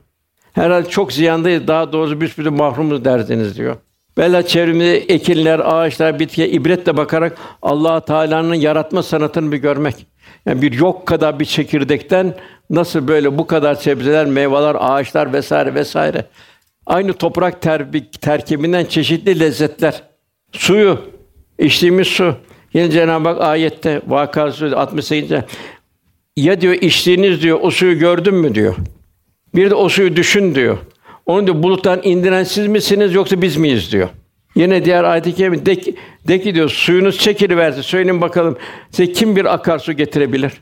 Herhalde çok ziyandayız. Daha doğrusu bir sürü mahrumuz dersiniz diyor. Bela çevremizde ekinler, ağaçlar, bitkiye ibretle bakarak Allah Teala'nın yaratma sanatını bir görmek. Yani bir yok kadar bir çekirdekten nasıl böyle bu kadar sebzeler, meyveler, ağaçlar vesaire vesaire. Aynı toprak ter terkibinden çeşitli lezzetler. Suyu, içtiğimiz su. Yine Cenab-ı Hak ayette Vakâ Suresi 68. Ya diyor içtiğiniz diyor o suyu gördün mü diyor. Bir de o suyu düşün diyor. Onu diyor buluttan indiren siz misiniz yoksa biz miyiz diyor. Yine diğer ayet-i kerime de, de ki diyor suyunuz çekiliverse söyleyin bakalım size kim bir akarsu getirebilir?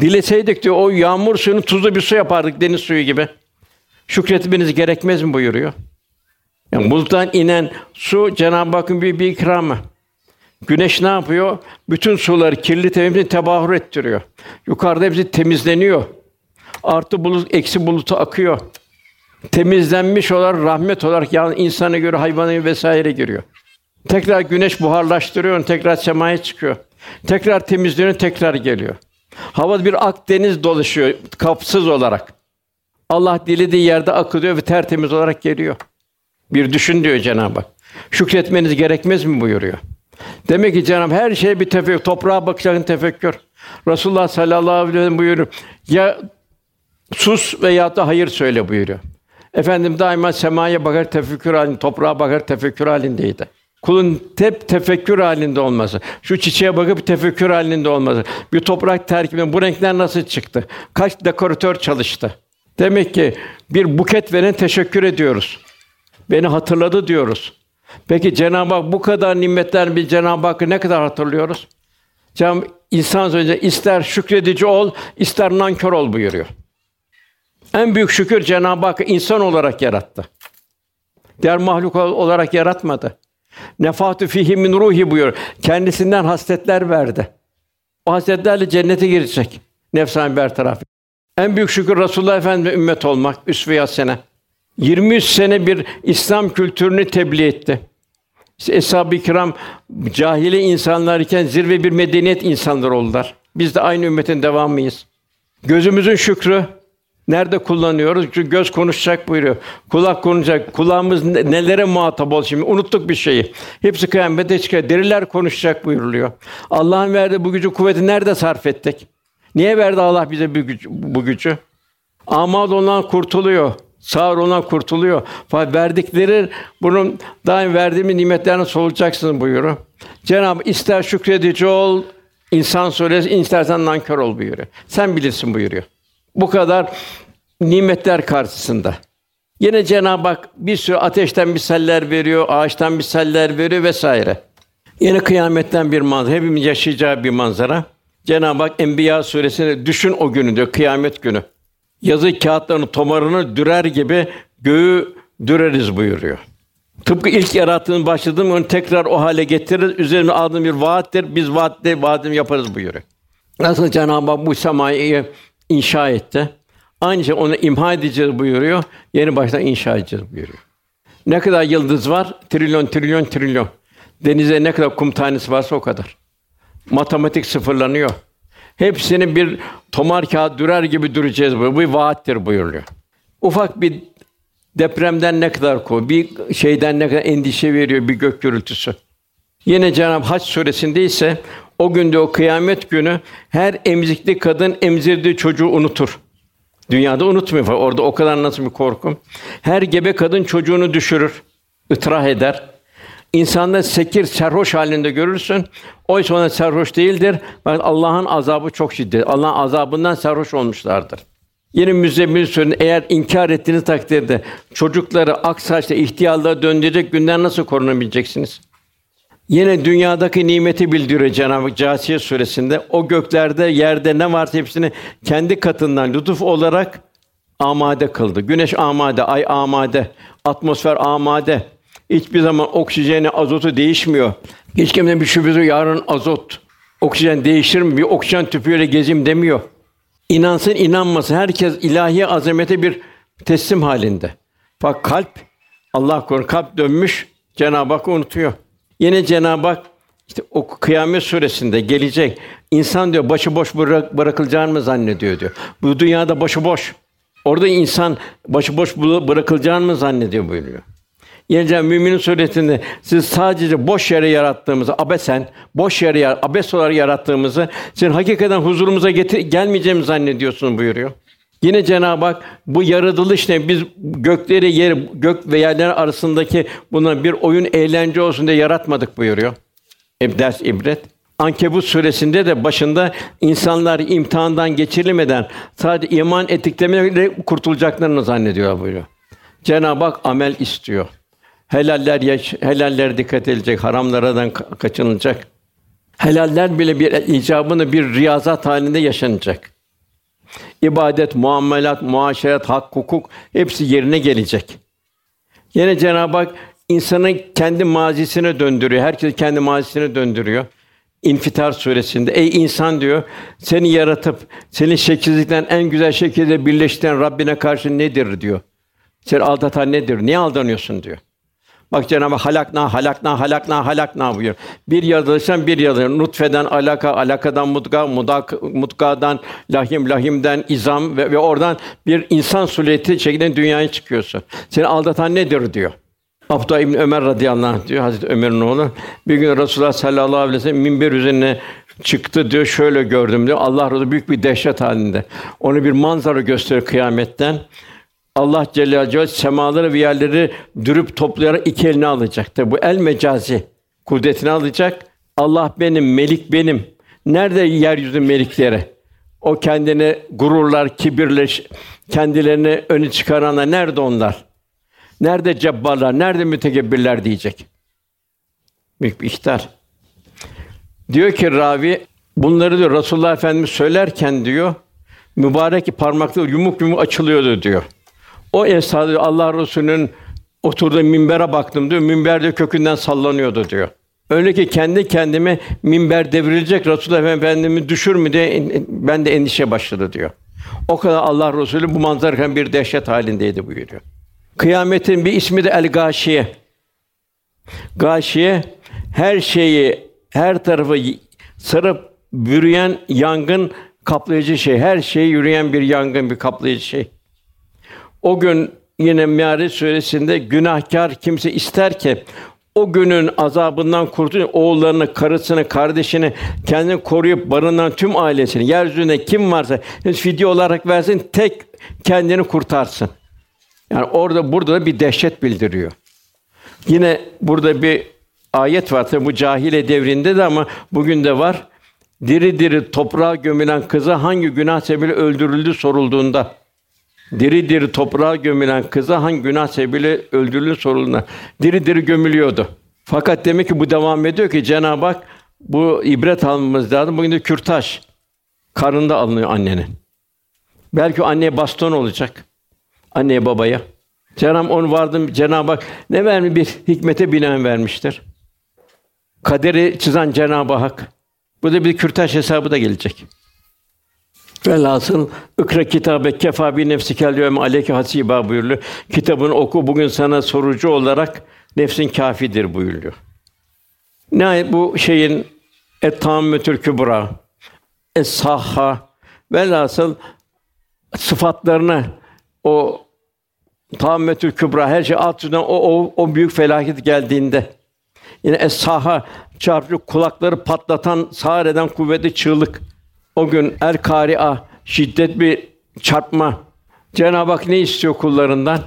Dileseydik diyor o yağmur suyunu tuzlu bir su yapardık deniz suyu gibi. Şükretmeniz gerekmez mi buyuruyor. Yani buluttan inen su Cenab-ı Hakk'ın bir, bir ikramı. Güneş ne yapıyor? Bütün suları kirli temizliğini tebahür ettiriyor. Yukarıda hepsi temizleniyor. Artı bulut, eksi bulutu akıyor. Temizlenmiş olarak rahmet olarak yani insana göre hayvana vesaire giriyor. Tekrar güneş buharlaştırıyor, tekrar semaya çıkıyor. Tekrar temizleniyor, tekrar geliyor. Hava bir Akdeniz dolaşıyor kapsız olarak. Allah dilediği yerde akılıyor ve tertemiz olarak geliyor. Bir düşün diyor Cenab-ı Hak. Şükretmeniz gerekmez mi buyuruyor. Demek ki Cenab-ı her şey bir tefekkür, toprağa bakacaksın tefekkür. Resulullah sallallahu aleyhi ve sellem buyuruyor. Ya sus veya da hayır söyle buyuruyor. Efendim daima semaya bakar tefekkür halinde, toprağa bakar tefekkür halindeydi. Kulun hep tefekkür halinde olması. Şu çiçeğe bakıp tefekkür halinde olması. Bir toprak terkibi bu renkler nasıl çıktı? Kaç dekoratör çalıştı? Demek ki bir buket veren teşekkür ediyoruz. Beni hatırladı diyoruz. Peki Cenab-ı Hak bu kadar nimetler bir Cenab-ı Hakk'ı ne kadar hatırlıyoruz? Cenab-ı insan önce ister şükredici ol, ister nankör ol buyuruyor. En büyük şükür Cenab-ı Hak insan olarak yarattı. Diğer mahluk olarak yaratmadı. Nefatu fihi min ruhi buyuruyor. Kendisinden hasletler verdi. O hasletlerle cennete girecek. Nefsani bertaraf. En büyük şükür Resulullah Efendimize ümmet olmak, üsve-i hasene. 23 sene bir İslam kültürünü tebliğ etti. İşte Eshab-ı Kiram cahile insanlar iken zirve bir medeniyet insanları oldular. Biz de aynı ümmetin devamıyız. Gözümüzün şükrü nerede kullanıyoruz? Çünkü göz konuşacak buyuruyor. Kulak konuşacak. Kulağımız nelere muhatap ol şimdi? Unuttuk bir şeyi. Hepsi kıyamete çıkar. Deriler konuşacak buyuruluyor. Allah'ın verdiği bu gücü, kuvveti nerede sarf ettik? Niye verdi Allah bize bu gücü? Bu gücü? Amad olan kurtuluyor. Sağır olan kurtuluyor. Fakat verdikleri bunun daim verdiğimiz nimetlerini solucaksın buyuruyor. Cenab-ı ister şükredici ol, insan suresi, istersen nankör ol buyuruyor. Sen bilirsin buyuruyor. Bu kadar nimetler karşısında. Yine Cenab-ı Hak bir sürü ateşten misaller veriyor, ağaçtan misaller veriyor vesaire. Yine kıyametten bir manzara, hepimiz yaşayacağı bir manzara. Cenab-ı Hak Enbiya suresinde düşün o günü diyor, kıyamet günü. Yazı kağıtlarını, tomarını dürer gibi göğü düreriz buyuruyor. Tıpkı ilk yarattığın başladığım onu tekrar o hale getiririz. Üzerine aldığım bir vaattir. Biz vaatte vaadimi yaparız buyuruyor. Nasıl Cenab-ı Hak bu semayı inşa etti. Şey onu imha edeceğiz buyuruyor. Yeni baştan inşa edeceğiz buyuruyor. Ne kadar yıldız var? Trilyon, trilyon, trilyon. Denize ne kadar kum tanesi varsa o kadar. Matematik sıfırlanıyor. Hepsini bir tomar kağıt dürer gibi düreceğiz bu. Bu vaattir buyuruyor. Ufak bir depremden ne kadar ko, bir şeyden ne kadar endişe veriyor bir gök gürültüsü. Yine Cenab-ı Hac suresinde ise o günde o kıyamet günü her emzikli kadın emzirdiği çocuğu unutur. Dünyada unutmuyor. Orada o kadar nasıl bir korkum. Her gebe kadın çocuğunu düşürür, ıtrah eder. İnsanda sekir, serhoş halinde görürsün. Oysa ona serhoş değildir. Allah'ın azabı çok şiddetli. Allah'ın azabından serhoş olmuşlardır. Yine Müzzemmil Sûresinde eğer inkar ettiğiniz takdirde çocukları ak saçlı ihtiyarlığa döndürecek günden nasıl korunabileceksiniz? Yine dünyadaki nimeti bildiriyor Cenab-ı Câsiye suresinde. O göklerde, yerde ne varsa hepsini kendi katından lütuf olarak amade kıldı. Güneş amade, ay amade, atmosfer amade. Hiçbir zaman oksijeni, azotu değişmiyor. Hiç kimsenin bir şüphesi yarın azot, oksijen değişir mi? Bir oksijen tüpüyle gezim demiyor. İnansın, inanmasın herkes ilahi azamete bir teslim halinde. Bak kalp Allah korusun kalp dönmüş Cenab-ı Hak unutuyor. Yine Cenab-ı Hak işte o Kıyamet suresinde gelecek insan diyor başıboş bırak, bırakılacağını mı zannediyor diyor. Bu dünyada başıboş. Orada insan başıboş bırakılacağını mı zannediyor buyuruyor. Cenab-ı Müminin suretinde siz sadece boş yere yarattığımızı, abesen, boş yere abes olarak yarattığımızı, sizin hakikaten huzurumuza getir, gelmeyeceğimizi zannediyorsun buyuruyor. Yine Cenab-ı Hak bu yaratılış ne? Biz gökleri, yer, gök ve yerler arasındaki buna bir oyun, eğlence olsun diye yaratmadık buyuruyor. Hep ders ibret. Ankebut suresinde de başında insanlar imtihandan geçirilmeden sadece iman ettiklerine kurtulacaklarını zannediyor buyuruyor. Cenab-ı Hak amel istiyor. Helaller yaş, helaller dikkat edilecek, haramlardan kaçınılacak. Helaller bile bir icabını bir riyazat halinde yaşanacak. İbadet, muamelat, muaşeret, hak, hukuk hepsi yerine gelecek. Yine Cenab-ı Hak insanı kendi mazisine döndürüyor. Herkes kendi mazisine döndürüyor. İnfitar suresinde ey insan diyor seni yaratıp seni şekilsizlikten en güzel şekilde birleştiren Rabbine karşı nedir diyor. Seni aldatan nedir? Niye aldanıyorsun diyor. Bak Cenab-ı halakna, halakna, halakna, halakna buyuruyor. Bir yaratılıştan bir yaratılış. Nutfeden alaka, alakadan mutka, mudak, mutkadan lahim, lahimden izam ve, ve oradan bir insan sureti şeklinde dünyaya çıkıyorsun. Seni aldatan nedir diyor. Abdullah İbn Ömer radıyallahu anh diyor Hazreti Ömer'in oğlu. Bir gün Resulullah sallallahu aleyhi ve sellem minber üzerine çıktı diyor. Şöyle gördüm diyor. Allah razı büyük bir dehşet halinde. Onu bir manzara gösteriyor kıyametten. Allah Celle Celaluhu semaları ve yerleri dürüp toplayarak iki eline alacak. Tabi bu el mecazi kudretini alacak. Allah benim, melik benim. Nerede yeryüzü melikleri? O kendini gururlar, kibirler, kendilerini öne çıkaranlar nerede onlar? Nerede cebbarlar, nerede mütekebbirler diyecek. Büyük bir ihtar. Diyor ki ravi, bunları diyor Resulullah Efendimiz söylerken diyor, mübarek parmakları yumuk yumuk açılıyordu diyor. O esnada Allah Resulü'nün Oturduğum minbere baktım diyor. Minber de kökünden sallanıyordu diyor. Öyle ki kendi kendime minber devrilecek Resulullah Efendimiz düşür mü diye ben de endişe başladı diyor. O kadar Allah Resulü bu manzaradan bir dehşet halindeydi buyuruyor. Kıyametin bir ismi de El Gâşiye. Gâşiye her şeyi, her tarafı sarıp bürüyen yangın kaplayıcı şey. Her şeyi yürüyen bir yangın, bir kaplayıcı şey. O gün yine Meâriç suresinde günahkar kimse ister ki o günün azabından kurtulun, oğullarını, karısını, kardeşini, kendini koruyup barınan tüm ailesini, yeryüzünde kim varsa fidye olarak versin, tek kendini kurtarsın. Yani orada burada da bir dehşet bildiriyor. Yine burada bir ayet var tabi bu cahile devrinde de ama bugün de var. Diri diri toprağa gömülen kıza hangi günah sebebiyle öldürüldü sorulduğunda diri diri toprağa gömülen kıza hangi günah sebebiyle öldürüldü sorulduğunda diri diri gömülüyordu. Fakat demek ki bu devam ediyor ki Cenab-ı Hak bu ibret almamız lazım. Bugün de kürtaj karında alınıyor annenin. Belki anneye baston olacak. Anneye babaya. Cenab-ı onu vardım Cenab-ı Hak ne vermiş bir hikmete binaen vermiştir. Kaderi çizen Cenab-ı Hak. Bu da bir kürtaj hesabı da gelecek. Velhasıl ikra kitabe kefa bi nefsikel yevme aleyke hasiba buyuruyor. Kitabını oku bugün sana sorucu olarak nefsin kafidir buyuruyor. Ne bu şeyin et tammütül kübra es sahha velhasıl sıfatlarını o tammütül kübra her şey alt üstünden o, o, o büyük felaket geldiğinde yine es-saha çarpıcı kulakları patlatan, sağır eden kuvvetli çığlık. O gün er kari'a şiddet bir çarpma. Cenab-ı Hak ne istiyor kullarından?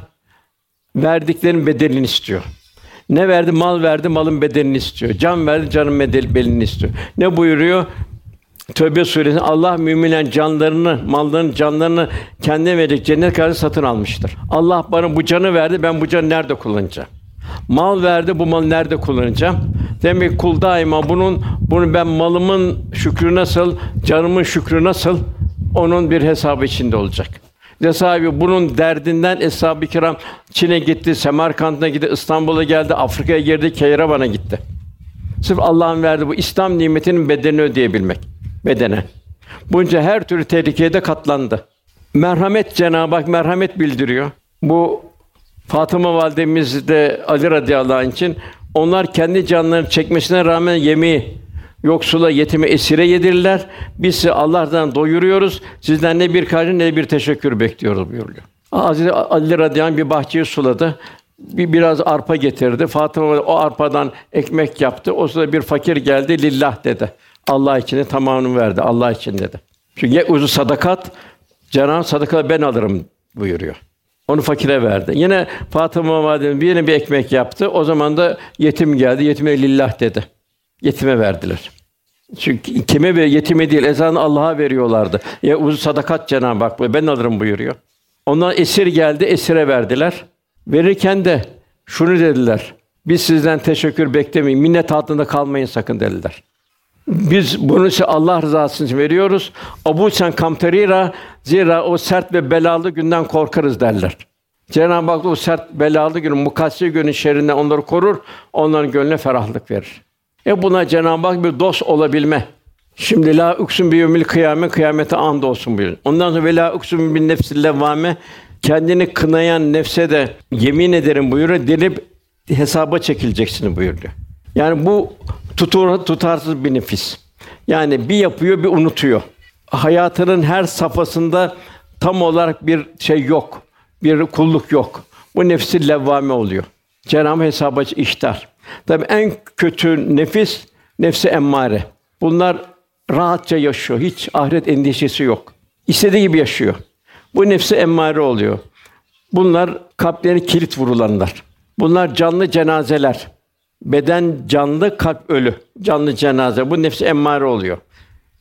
Verdiklerinin bedelini istiyor. Ne verdi? Mal verdi, malın bedelini istiyor. Can verdi, canın bedelini istiyor. Ne buyuruyor? Tövbe suresinde Allah müminlerin canlarını, mallarını, canlarını kendine verecek cennet karşılığı satın almıştır. Allah bana bu canı verdi, ben bu canı nerede kullanacağım? Mal verdi, bu malı nerede kullanacağım? Demek kul daima bunun bunu ben malımın şükrü nasıl, canımın şükrü nasıl onun bir hesabı içinde olacak. Ve sahibi bunun derdinden eshab-ı kiram Çin'e gitti, Semerkant'a gitti, İstanbul'a geldi, Afrika'ya girdi, Keyravan'a gitti. Sırf Allah'ın verdiği bu İslam nimetinin bedelini ödeyebilmek bedene. Bunca her türlü tehlikeye de katlandı. Merhamet Cenab-ı Hak merhamet bildiriyor. Bu Fatıma validemiz de Ali radıyallahu anh için onlar kendi canlarını çekmesine rağmen yemeği yoksula, yetime, esire yedirirler. Biz sizi Allah'tan doyuruyoruz. Sizden ne bir karşı ne bir teşekkür bekliyoruz buyuruyor. Hazreti Ali radıyallahu bir bahçeyi suladı. Bir biraz arpa getirdi. Fatıma o arpadan ekmek yaptı. O sırada bir fakir geldi. Lillah dedi. Allah için tamamını verdi. Allah için dedi. Çünkü uzu sadakat Cenab-ı sadaka ben alırım buyuruyor. Onu fakire verdi. Yine Fatıma validemiz bir yine bir ekmek yaptı. O zaman da yetim geldi. Yetime lillah dedi. Yetime verdiler. Çünkü kime ve yetime değil, ezanı Allah'a veriyorlardı. Ya uzun sadakat Cenab-ı Hak ben alırım buyuruyor. Ondan esir geldi, esire verdiler. Verirken de şunu dediler. Biz sizden teşekkür beklemeyin, minnet altında kalmayın sakın dediler. Biz bunu size Allah rızası için veriyoruz. Abu sen kamterira zira o sert ve belalı günden korkarız derler. Cenab-ı Hak o sert belalı günün, mukassi günün şerrinden onları korur, onların gönlüne ferahlık verir. E buna Cenab-ı Hak bir dost olabilme. Şimdi la uksun bi yevmil kıyamet kıyamete and olsun buyuruyor. Ondan sonra vela uksun bin nefsil levvame kendini kınayan nefse de yemin ederim buyuruyor. Denip hesaba çekileceksin buyuruyor. Yani bu tutur, tutarsız bir nefis. Yani bir yapıyor, bir unutuyor. Hayatının her safhasında tam olarak bir şey yok. Bir kulluk yok. Bu nefsi levvame oluyor. Cenab-ı hesaba iştar. Tabi en kötü nefis nefsi emmare. Bunlar rahatça yaşıyor. Hiç ahiret endişesi yok. İstediği gibi yaşıyor. Bu nefsi emmare oluyor. Bunlar kalplerine kilit vurulanlar. Bunlar canlı cenazeler. Beden canlı, kalp ölü. Canlı cenaze. Bu nefsi emmare oluyor.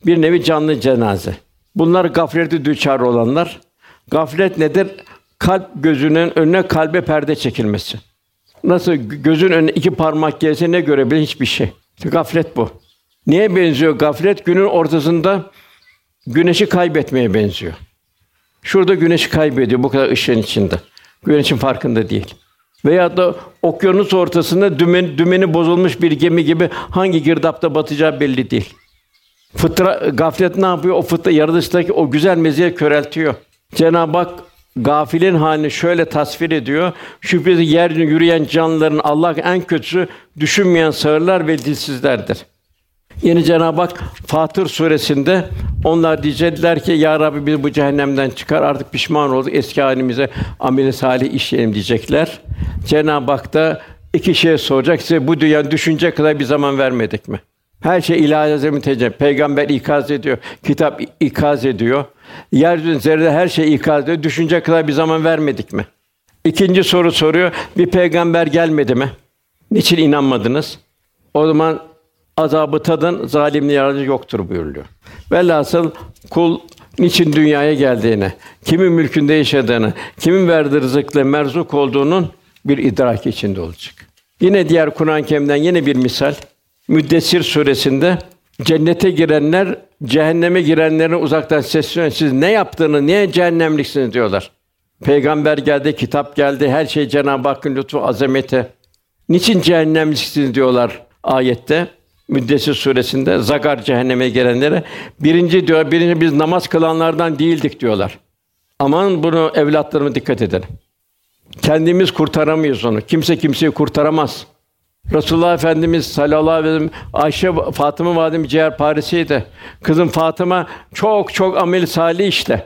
Bir nevi canlı cenaze. Bunlar gaflete düçar olanlar. Gaflet nedir? Kalp gözünün önüne kalbe perde çekilmesi. Nasıl gözün önüne iki parmak gelse ne görebilir? Hiçbir şey. Gaflet bu. Niye benziyor gaflet? Günün ortasında güneşi kaybetmeye benziyor. Şurada güneşi kaybediyor bu kadar ışığın içinde. Güneşin farkında değil. Veya da okyanus ortasında dümen, dümeni bozulmuş bir gemi gibi hangi girdapta batacağı belli değil. Fıtra, gaflet ne yapıyor? O fıtra yaratılıştaki o güzel meziyet köreltiyor. Cenab-ı Hak gafilin halini şöyle tasvir ediyor. Şüphesiz yeryüzünde yürüyen canlıların Allah en kötüsü düşünmeyen sağırlar ve dilsizlerdir. Yine Cenab-ı Hak Fatır suresinde onlar diyecekler ki ya Rabbi biz bu cehennemden çıkar artık pişman olduk eski halimize ameli salih işleyelim diyecekler. Cenab-ı Hak da iki şey soracak size bu dünya düşünce kadar bir zaman vermedik mi? Her şey ilahi azemin tecrübe. Peygamber ikaz ediyor, kitap ikaz ediyor. Yeryüzünün zerrede her şey ikaz ediyor. Düşünce kadar bir zaman vermedik mi? İkinci soru soruyor. Bir peygamber gelmedi mi? Niçin inanmadınız? O zaman azabı tadın, zalimli yardımcı yoktur buyuruluyor. Velhasıl kul niçin dünyaya geldiğini, kimin mülkünde yaşadığını, kimin verdiği rızıkla merzuk olduğunun bir idrak içinde olacak. Yine diğer Kur'an-ı Kerim'den yine bir misal. Müddessir suresinde cennete girenler cehenneme girenlerin uzaktan sesleniyor. Siz ne yaptığını, niye cehennemliksiniz diyorlar. Peygamber geldi, kitap geldi, her şey Cenab-ı Hakk'ın lütfu, azameti. Niçin cehennemliksiniz diyorlar ayette. Müddessir suresinde Zagar cehenneme gelenlere birinci diyor, birinci biz namaz kılanlardan değildik diyorlar. Aman bunu evlatlarıma dikkat edin. Kendimiz kurtaramayız onu. Kimse kimseyi kurtaramaz. Resulullah Efendimiz sallallahu aleyhi ve sellem Ayşe Fatıma validem ciğer parisiydi. Kızım Fatıma çok çok amel salih işte.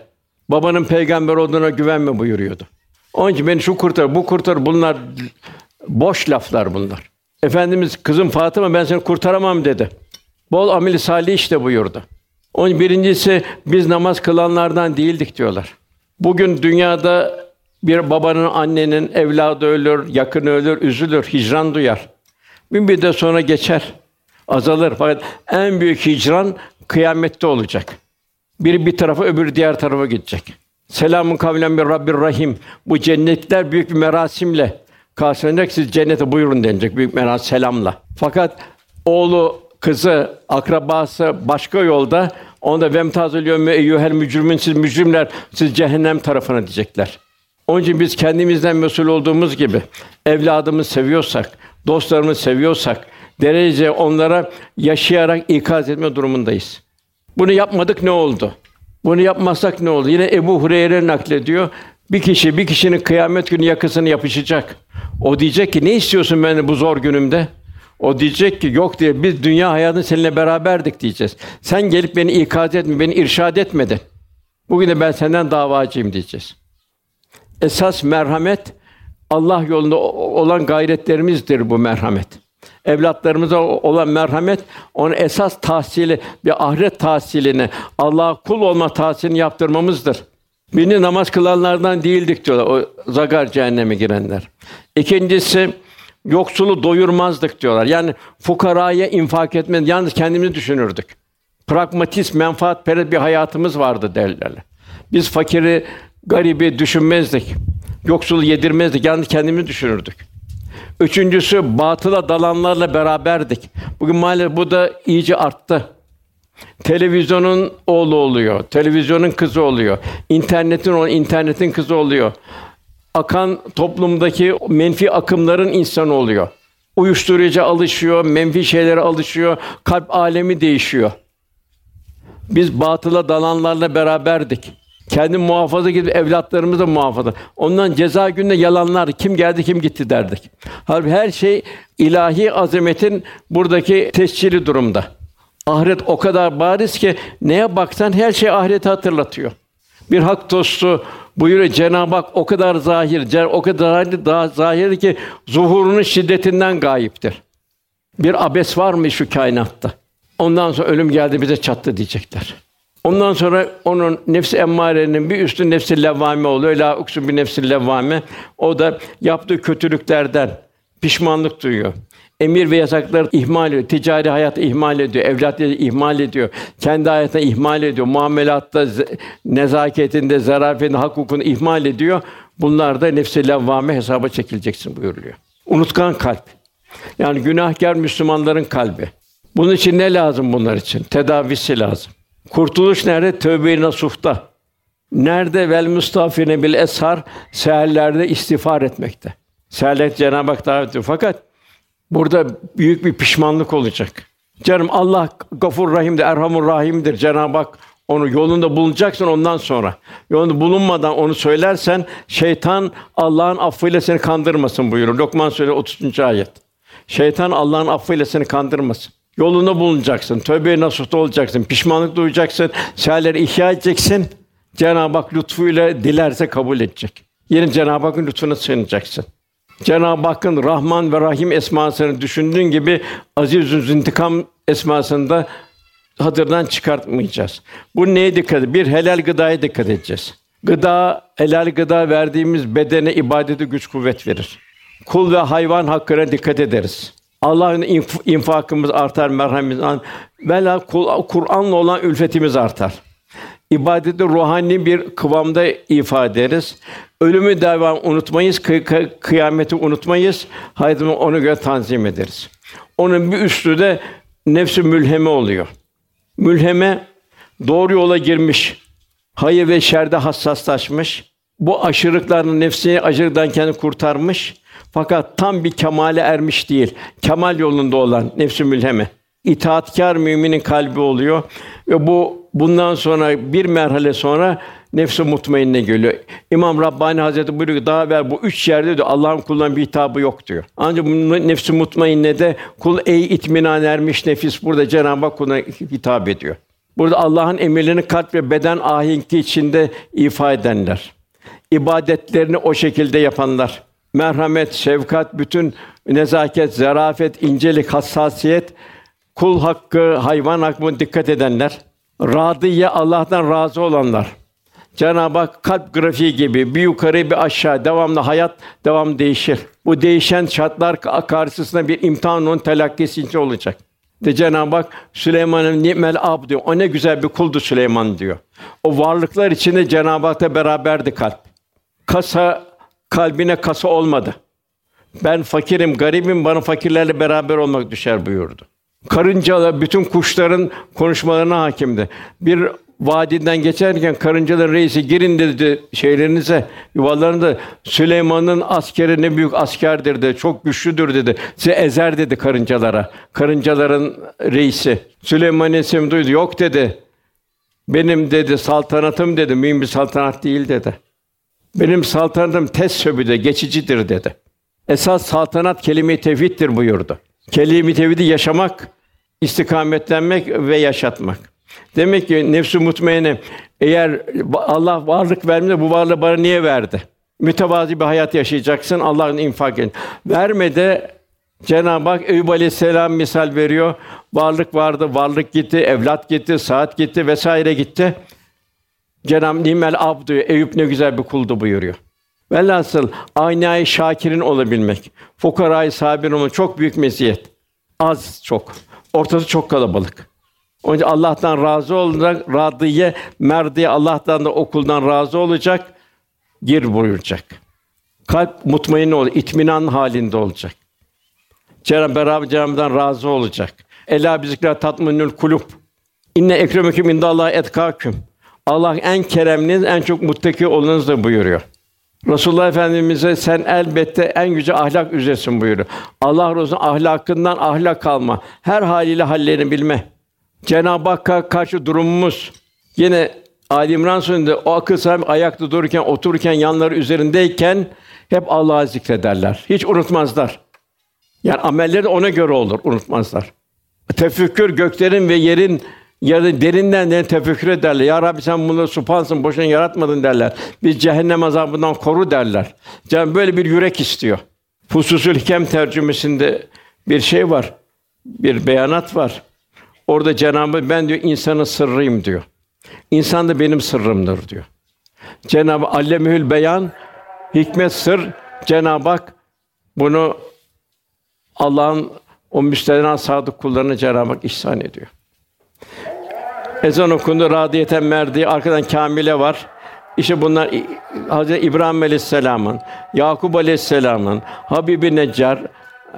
Babanın peygamber olduğuna güvenme buyuruyordu. Onun için beni şu kurtar, bu kurtar bunlar boş laflar bunlar. Efendimiz kızım Fatıma ben seni kurtaramam dedi. Bol amel salih işte buyurdu. Onun birincisi biz namaz kılanlardan değildik diyorlar. Bugün dünyada bir babanın, annenin evladı ölür, yakını ölür, üzülür, hicran duyar. Bir müddet sonra geçer, azalır. Fakat en büyük hicran kıyamette olacak. Biri bir tarafa, öbürü diğer tarafa gidecek. Selamun kavlen bir Rabbir Rahim. Bu cennetler büyük bir merasimle karşılanacak. Siz cennete buyurun denilecek büyük merasim selamla. Fakat oğlu, kızı, akrabası başka yolda onda vemtazül yevme eyyuhel mücrimin siz mücrimler siz cehennem tarafına diyecekler. Onun için biz kendimizden mesul olduğumuz gibi evladımızı seviyorsak, dostlarımızı seviyorsak derece onlara yaşayarak ikaz etme durumundayız. Bunu yapmadık ne oldu? Bunu yapmazsak ne oldu? Yine Ebu Hureyre naklediyor. Bir kişi bir kişinin kıyamet günü yakasını yapışacak. O diyecek ki ne istiyorsun beni bu zor günümde? O diyecek ki yok diye biz dünya hayatını seninle beraberdik diyeceğiz. Sen gelip beni ikaz etme, beni irşad etmedin. Bugün de ben senden davacıyım diyeceğiz. Esas merhamet Allah yolunda olan gayretlerimizdir bu merhamet. Evlatlarımıza olan merhamet onun esas tahsili bir ahiret tahsilini, Allah'a kul olma tahsilini yaptırmamızdır. Birini namaz kılanlardan değildik diyorlar o zagar cehenneme girenler. İkincisi yoksulu doyurmazdık diyorlar. Yani fukaraya infak etmez, yalnız kendimizi düşünürdük. Pragmatist, menfaat bir hayatımız vardı derler. Biz fakiri, garibi düşünmezdik. Yoksulu yedirmezdik, yalnız kendimizi düşünürdük. Üçüncüsü batıla dalanlarla beraberdik. Bugün maalesef bu da iyice arttı. Televizyonun oğlu oluyor, televizyonun kızı oluyor. internetin o internetin kızı oluyor. Akan toplumdaki menfi akımların insanı oluyor. Uyuşturucu alışıyor, menfi şeylere alışıyor, kalp alemi değişiyor. Biz batıla dalanlarla beraberdik. Kendi muhafaza gibi evlatlarımızı muhafaza. Ondan ceza gününe yalanlar kim geldi kim gitti derdik. Halbuki her şey ilahi azametin buradaki tescili durumda. Ahiret o kadar bariz ki neye baksan her şey ahireti hatırlatıyor. Bir hak dostu buyuruyor Cenab-ı Hak o kadar zahir, o kadar daha zahir ki zuhurunun şiddetinden gayiptir. Bir abes var mı şu kainatta? Ondan sonra ölüm geldi bize çattı diyecekler. Ondan sonra onun nefsi emmarenin bir üstü nefsi levvame oluyor. La uksu bir nefsi levvame. O da yaptığı kötülüklerden pişmanlık duyuyor. Emir ve yasakları ihmal ediyor. Ticari hayatı ihmal ediyor. Evlatları ihmal ediyor. Kendi hayatını ihmal ediyor. Muamelatta, nezaketinde, zarafetinde, hak hukukunu ihmal ediyor. Bunlar da nefsi levvame hesaba çekileceksin buyuruluyor. Unutkan kalp. Yani günahkar Müslümanların kalbi. Bunun için ne lazım bunlar için? Tedavisi lazım. Kurtuluş nerede? Tövbe-i nasuhta. Nerede vel mustafine bil eshar seherlerde istiğfar etmekte. Seherler Cenab-ı Hak davet ediyor. Fakat burada büyük bir pişmanlık olacak. Canım Allah Gafur Rahim'dir, Erhamur Rahim'dir. Cenab-ı Hak onu yolunda bulunacaksın ondan sonra. Yolunda bulunmadan onu söylersen şeytan Allah'ın affıyla seni kandırmasın buyurur. Lokman Suresi 30. ayet. Şeytan Allah'ın affıyla seni kandırmasın. Yolunda bulunacaksın. Tövbe nasuhta olacaksın. Pişmanlık duyacaksın. Seherleri ihya edeceksin. Cenab-ı Hak lütfuyla dilerse kabul edecek. Yine Cenab-ı Hakk'ın lütfuna sığınacaksın. Cenab-ı Hakk'ın Rahman ve Rahim esmasını düşündüğün gibi Aziz intikam esmasını da hatırdan çıkartmayacağız. Bu neye dikkat edeceğiz? Bir helal gıdaya dikkat edeceğiz. Gıda, helal gıda verdiğimiz bedene ibadete güç kuvvet verir. Kul ve hayvan hakkına dikkat ederiz. Allah'ın inf- infakımız artar, merhametimiz artar. Vela Kur'an'la olan ülfetimiz artar. İbadeti ruhani bir kıvamda ifade ederiz. Ölümü devam unutmayız, kı- kı- kıyameti unutmayız. Hayatımızı ona göre tanzim ederiz. Onun bir üstü de nefsi mülheme oluyor. Mülheme doğru yola girmiş, hayır ve şerde hassaslaşmış. Bu aşırılıkların nefsini aşırıdan kendini kurtarmış. Fakat tam bir kemale ermiş değil. Kemal yolunda olan nefsi mülheme. İtaatkar müminin kalbi oluyor ve bu bundan sonra bir merhale sonra nefsi mutmainne geliyor. İmam Rabbani Hazretleri buyuruyor ki daha evvel bu üç yerde diyor Allah'ın kuluna bir hitabı yok diyor. Ancak bu nefsi mutmainne de kul ey itminan ermiş nefis burada Cenab-ı Hak kuluna hitap ediyor. Burada Allah'ın emirlerini kalp ve beden ahenki içinde ifade edenler. ibadetlerini o şekilde yapanlar. Merhamet, şefkat, bütün nezaket, zarafet, incelik, hassasiyet, kul hakkı, hayvan hakkı dikkat edenler. Radiye Allah'tan razı olanlar. Cenab-ı Hak kalp grafiği gibi bir yukarı bir aşağı devamlı hayat devam değişir. Bu değişen şartlar karşısında bir imtihanın telakkisi içinde olacak. De Cenab-ı Hak Süleyman'ın nimel ab diyor. O ne güzel bir kuldu Süleyman diyor. O varlıklar içinde Cenab-ı Hak'ta beraberdi kalp. Kasa kalbine kasa olmadı. Ben fakirim, garibim, bana fakirlerle beraber olmak düşer buyurdu. Karıncalar bütün kuşların konuşmalarına hakimdi. Bir vadiden geçerken karıncaların reisi girin dedi şehirlerinize, yuvalarında Süleyman'ın askeri ne büyük askerdir dedi. Çok güçlüdür dedi. Size ezer dedi karıncalara. Karıncaların reisi. Süleyman isim duydu. Yok dedi. Benim dedi saltanatım dedi. Mühim bir saltanat değil dedi. Benim saltanatım tez söbüde geçicidir dedi. Esas saltanat kelime-i tevhiddir buyurdu. Kelime-i tevhidi yaşamak, istikametlenmek ve yaşatmak. Demek ki nefs-i mutmainne eğer Allah varlık vermedi bu varlığı bana niye verdi? Mütevazi bir hayat yaşayacaksın Allah'ın infak edin. Vermede Cenab-ı Hak Eyüp Aleyhisselam misal veriyor. Varlık vardı, varlık gitti, evlat gitti, saat gitti vesaire gitti. Cenab-ı Nimel abdü Eyüp ne güzel bir kuldu buyuruyor. Velhasıl aynayı şakirin olabilmek, fukarayı sabir olmak çok büyük meziyet. Az çok. Ortası çok kalabalık. Onun için Allah'tan razı olacak, radiye, merdiye Allah'tan da okuldan razı olacak, gir buyuracak. Kalp mutmain olacak, itminan halinde olacak. Cenab-ı beraber Cenab-ı'dan razı olacak. Ela bizikra tatminül kulub. İnne ekremeküm indallah etkâküm. Allah en keremliniz, en çok muttaki olanınızdır buyuruyor. Resulullah Efendimize sen elbette en yüce ahlak üzeresin buyuruyor. Allah Resulü'nün ahlakından ahlak alma. Her haliyle hallerini bilme. Cenab-ı Hakk'a karşı durumumuz yine Ali İmran Suresi'nde o akıl sahibi ayakta dururken, otururken, yanları üzerindeyken hep Allah'ı zikrederler. Hiç unutmazlar. Yani amelleri ona göre olur, unutmazlar. Tefekkür göklerin ve yerin ya da derinden de tefekkür ederler. Ya Rabbi sen bunları supansın, boşuna yaratmadın derler. Biz cehennem azabından koru derler. Cenab böyle bir yürek istiyor. Fususül Hikem tercümesinde bir şey var. Bir beyanat var. Orada Cenab-ı ben diyor insanın sırrıyım diyor. İnsan da benim sırrımdır diyor. Cenab-ı Allemül Beyan hikmet sır Cenab-ı Hak bunu Allah'ın o müstehcen sadık kullarına Cenab-ı Hak ihsan ediyor. Ezan okundu, radiyeten merdi, arkadan kamile var. İşte bunlar Hazreti İbrahim Aleyhisselam'ın, Yakup Aleyhisselam'ın, Habibi Neccar,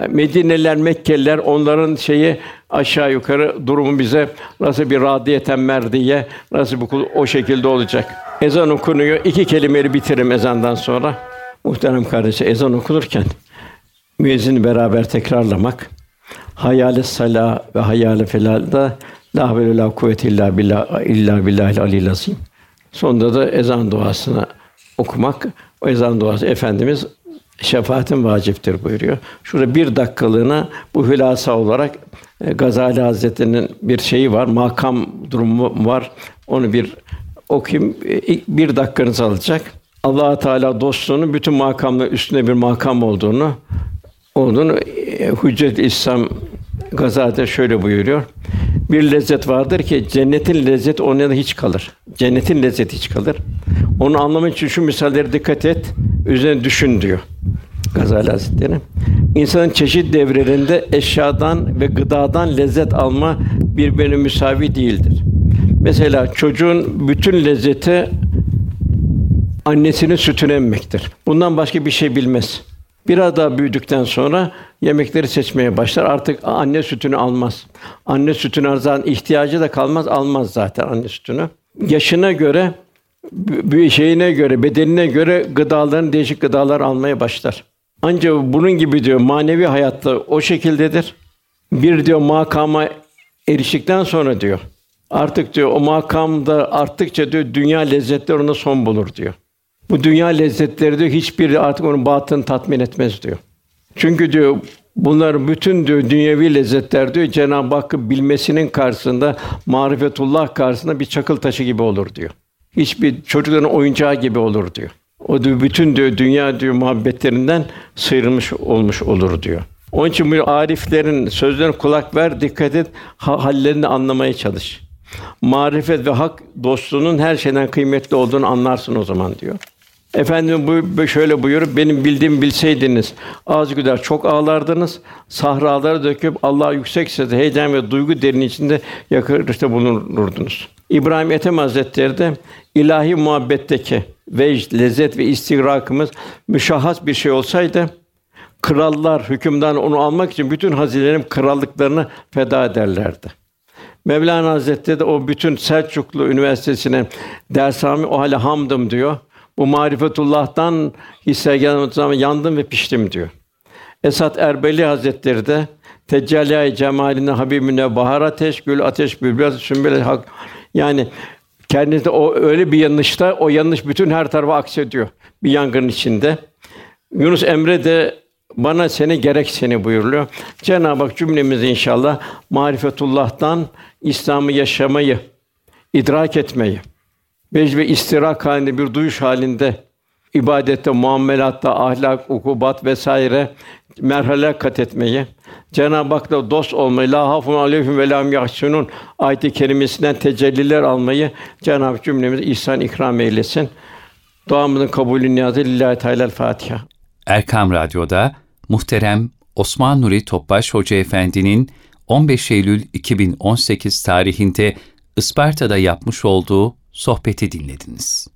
Medineliler, Mekkeliler onların şeyi aşağı yukarı durumu bize nasıl bir radiyeten merdiye, nasıl bu o şekilde olacak. Ezan okunuyor. İki kelimeyi bitiririm ezandan sonra. Muhterem kardeşi ezan okunurken müezzini beraber tekrarlamak, hayal salah ve hayal felalda la havle la kuvvete illa billah illa billahil aliyyil azim. Sonunda da ezan duasını okumak. O ezan duası Efendimiz şefaatin vaciptir buyuruyor. Şurada bir dakikalığına bu hülasa olarak e, Gazali Hazretleri'nin bir şeyi var, makam durumu var. Onu bir okuyayım. E, bir dakikanız alacak. Allah Teala dostluğunun bütün makamların üstünde bir makam olduğunu olduğunu e, Hüccet İslam Gazali'de şöyle buyuruyor. Bir lezzet vardır ki cennetin lezzeti onun hiç kalır. Cennetin lezzeti hiç kalır. Onu anlamak için şu misallere dikkat et, üzerine düşün diyor. Gazali Hazretleri. İnsanın çeşit devrelerinde eşyadan ve gıdadan lezzet alma birbirine müsavi değildir. Mesela çocuğun bütün lezzeti annesinin sütünü emmektir. Bundan başka bir şey bilmez. Biraz daha büyüdükten sonra yemekleri seçmeye başlar. Artık anne sütünü almaz. Anne sütünü arzan ihtiyacı da kalmaz, almaz zaten anne sütünü. Yaşına göre, şeyine göre, bedenine göre gıdaların değişik gıdalar almaya başlar. Ancak bunun gibi diyor manevi hayatta o şekildedir. Bir diyor makama eriştikten sonra diyor. Artık diyor o makamda arttıkça diyor dünya lezzetleri ona son bulur diyor. Bu dünya lezzetleri diyor hiçbir artık onun batını tatmin etmez diyor. Çünkü diyor bunlar bütün diyor dünyevi lezzetler diyor Cenab-ı Hakk'ı bilmesinin karşısında marifetullah karşısında bir çakıl taşı gibi olur diyor. Hiçbir çocukların oyuncağı gibi olur diyor. O diyor bütün diyor dünya diyor muhabbetlerinden sıyrılmış olmuş olur diyor. Onun için bu ariflerin sözlerine kulak ver, dikkat et, hallerini anlamaya çalış. Marifet ve hak dostluğunun her şeyden kıymetli olduğunu anlarsın o zaman diyor. Efendim bu şöyle buyurup benim bildiğimi bilseydiniz az güder çok ağlardınız. Sahralara döküp Allah yüksek sesle heyecan ve duygu derin içinde yakarışta bulunurdunuz. İbrahim Ethem Hazretleri de ilahi muhabbetteki vecd, lezzet ve istigrakımız müşahhas bir şey olsaydı krallar, hükümdar onu almak için bütün hazinelerin krallıklarını feda ederlerdi. Mevlana Hazretleri de o bütün Selçuklu Üniversitesi'ne dershami o hale hamdım diyor. Bu marifetullah'tan hisse geldiğim zaman yandım ve piştim diyor. Esat Erbeli Hazretleri de Tecelli cemalinde Habibine bahar ateş, gül ateş, bülbül sümbül hak. Yani kendinizde o öyle bir yanlışta o yanlış bütün her tarafa aksediyor bir yangın içinde. Yunus Emre de bana seni gerek seni buyuruluyor. Cenab-ı Hak cümlemizi inşallah marifetullah'tan İslam'ı yaşamayı, idrak etmeyi, vecd ve istirak halinde bir duyuş halinde ibadette, muamelatta, ahlak, ukubat vesaire merhale kat etmeyi, Cenab-ı Hak'la dost olmayı, la hafun aleyhim ve lam yahsunun ayet-i kerimesinden tecelliler almayı Cenab-ı Hak cümlemize ihsan ikram eylesin. Duamızın kabulü niyazı lillahi teala Fatiha. Erkam Radyo'da muhterem Osman Nuri Topbaş Hoca Efendi'nin 15 Eylül 2018 tarihinde Isparta'da yapmış olduğu sohbeti dinlediniz.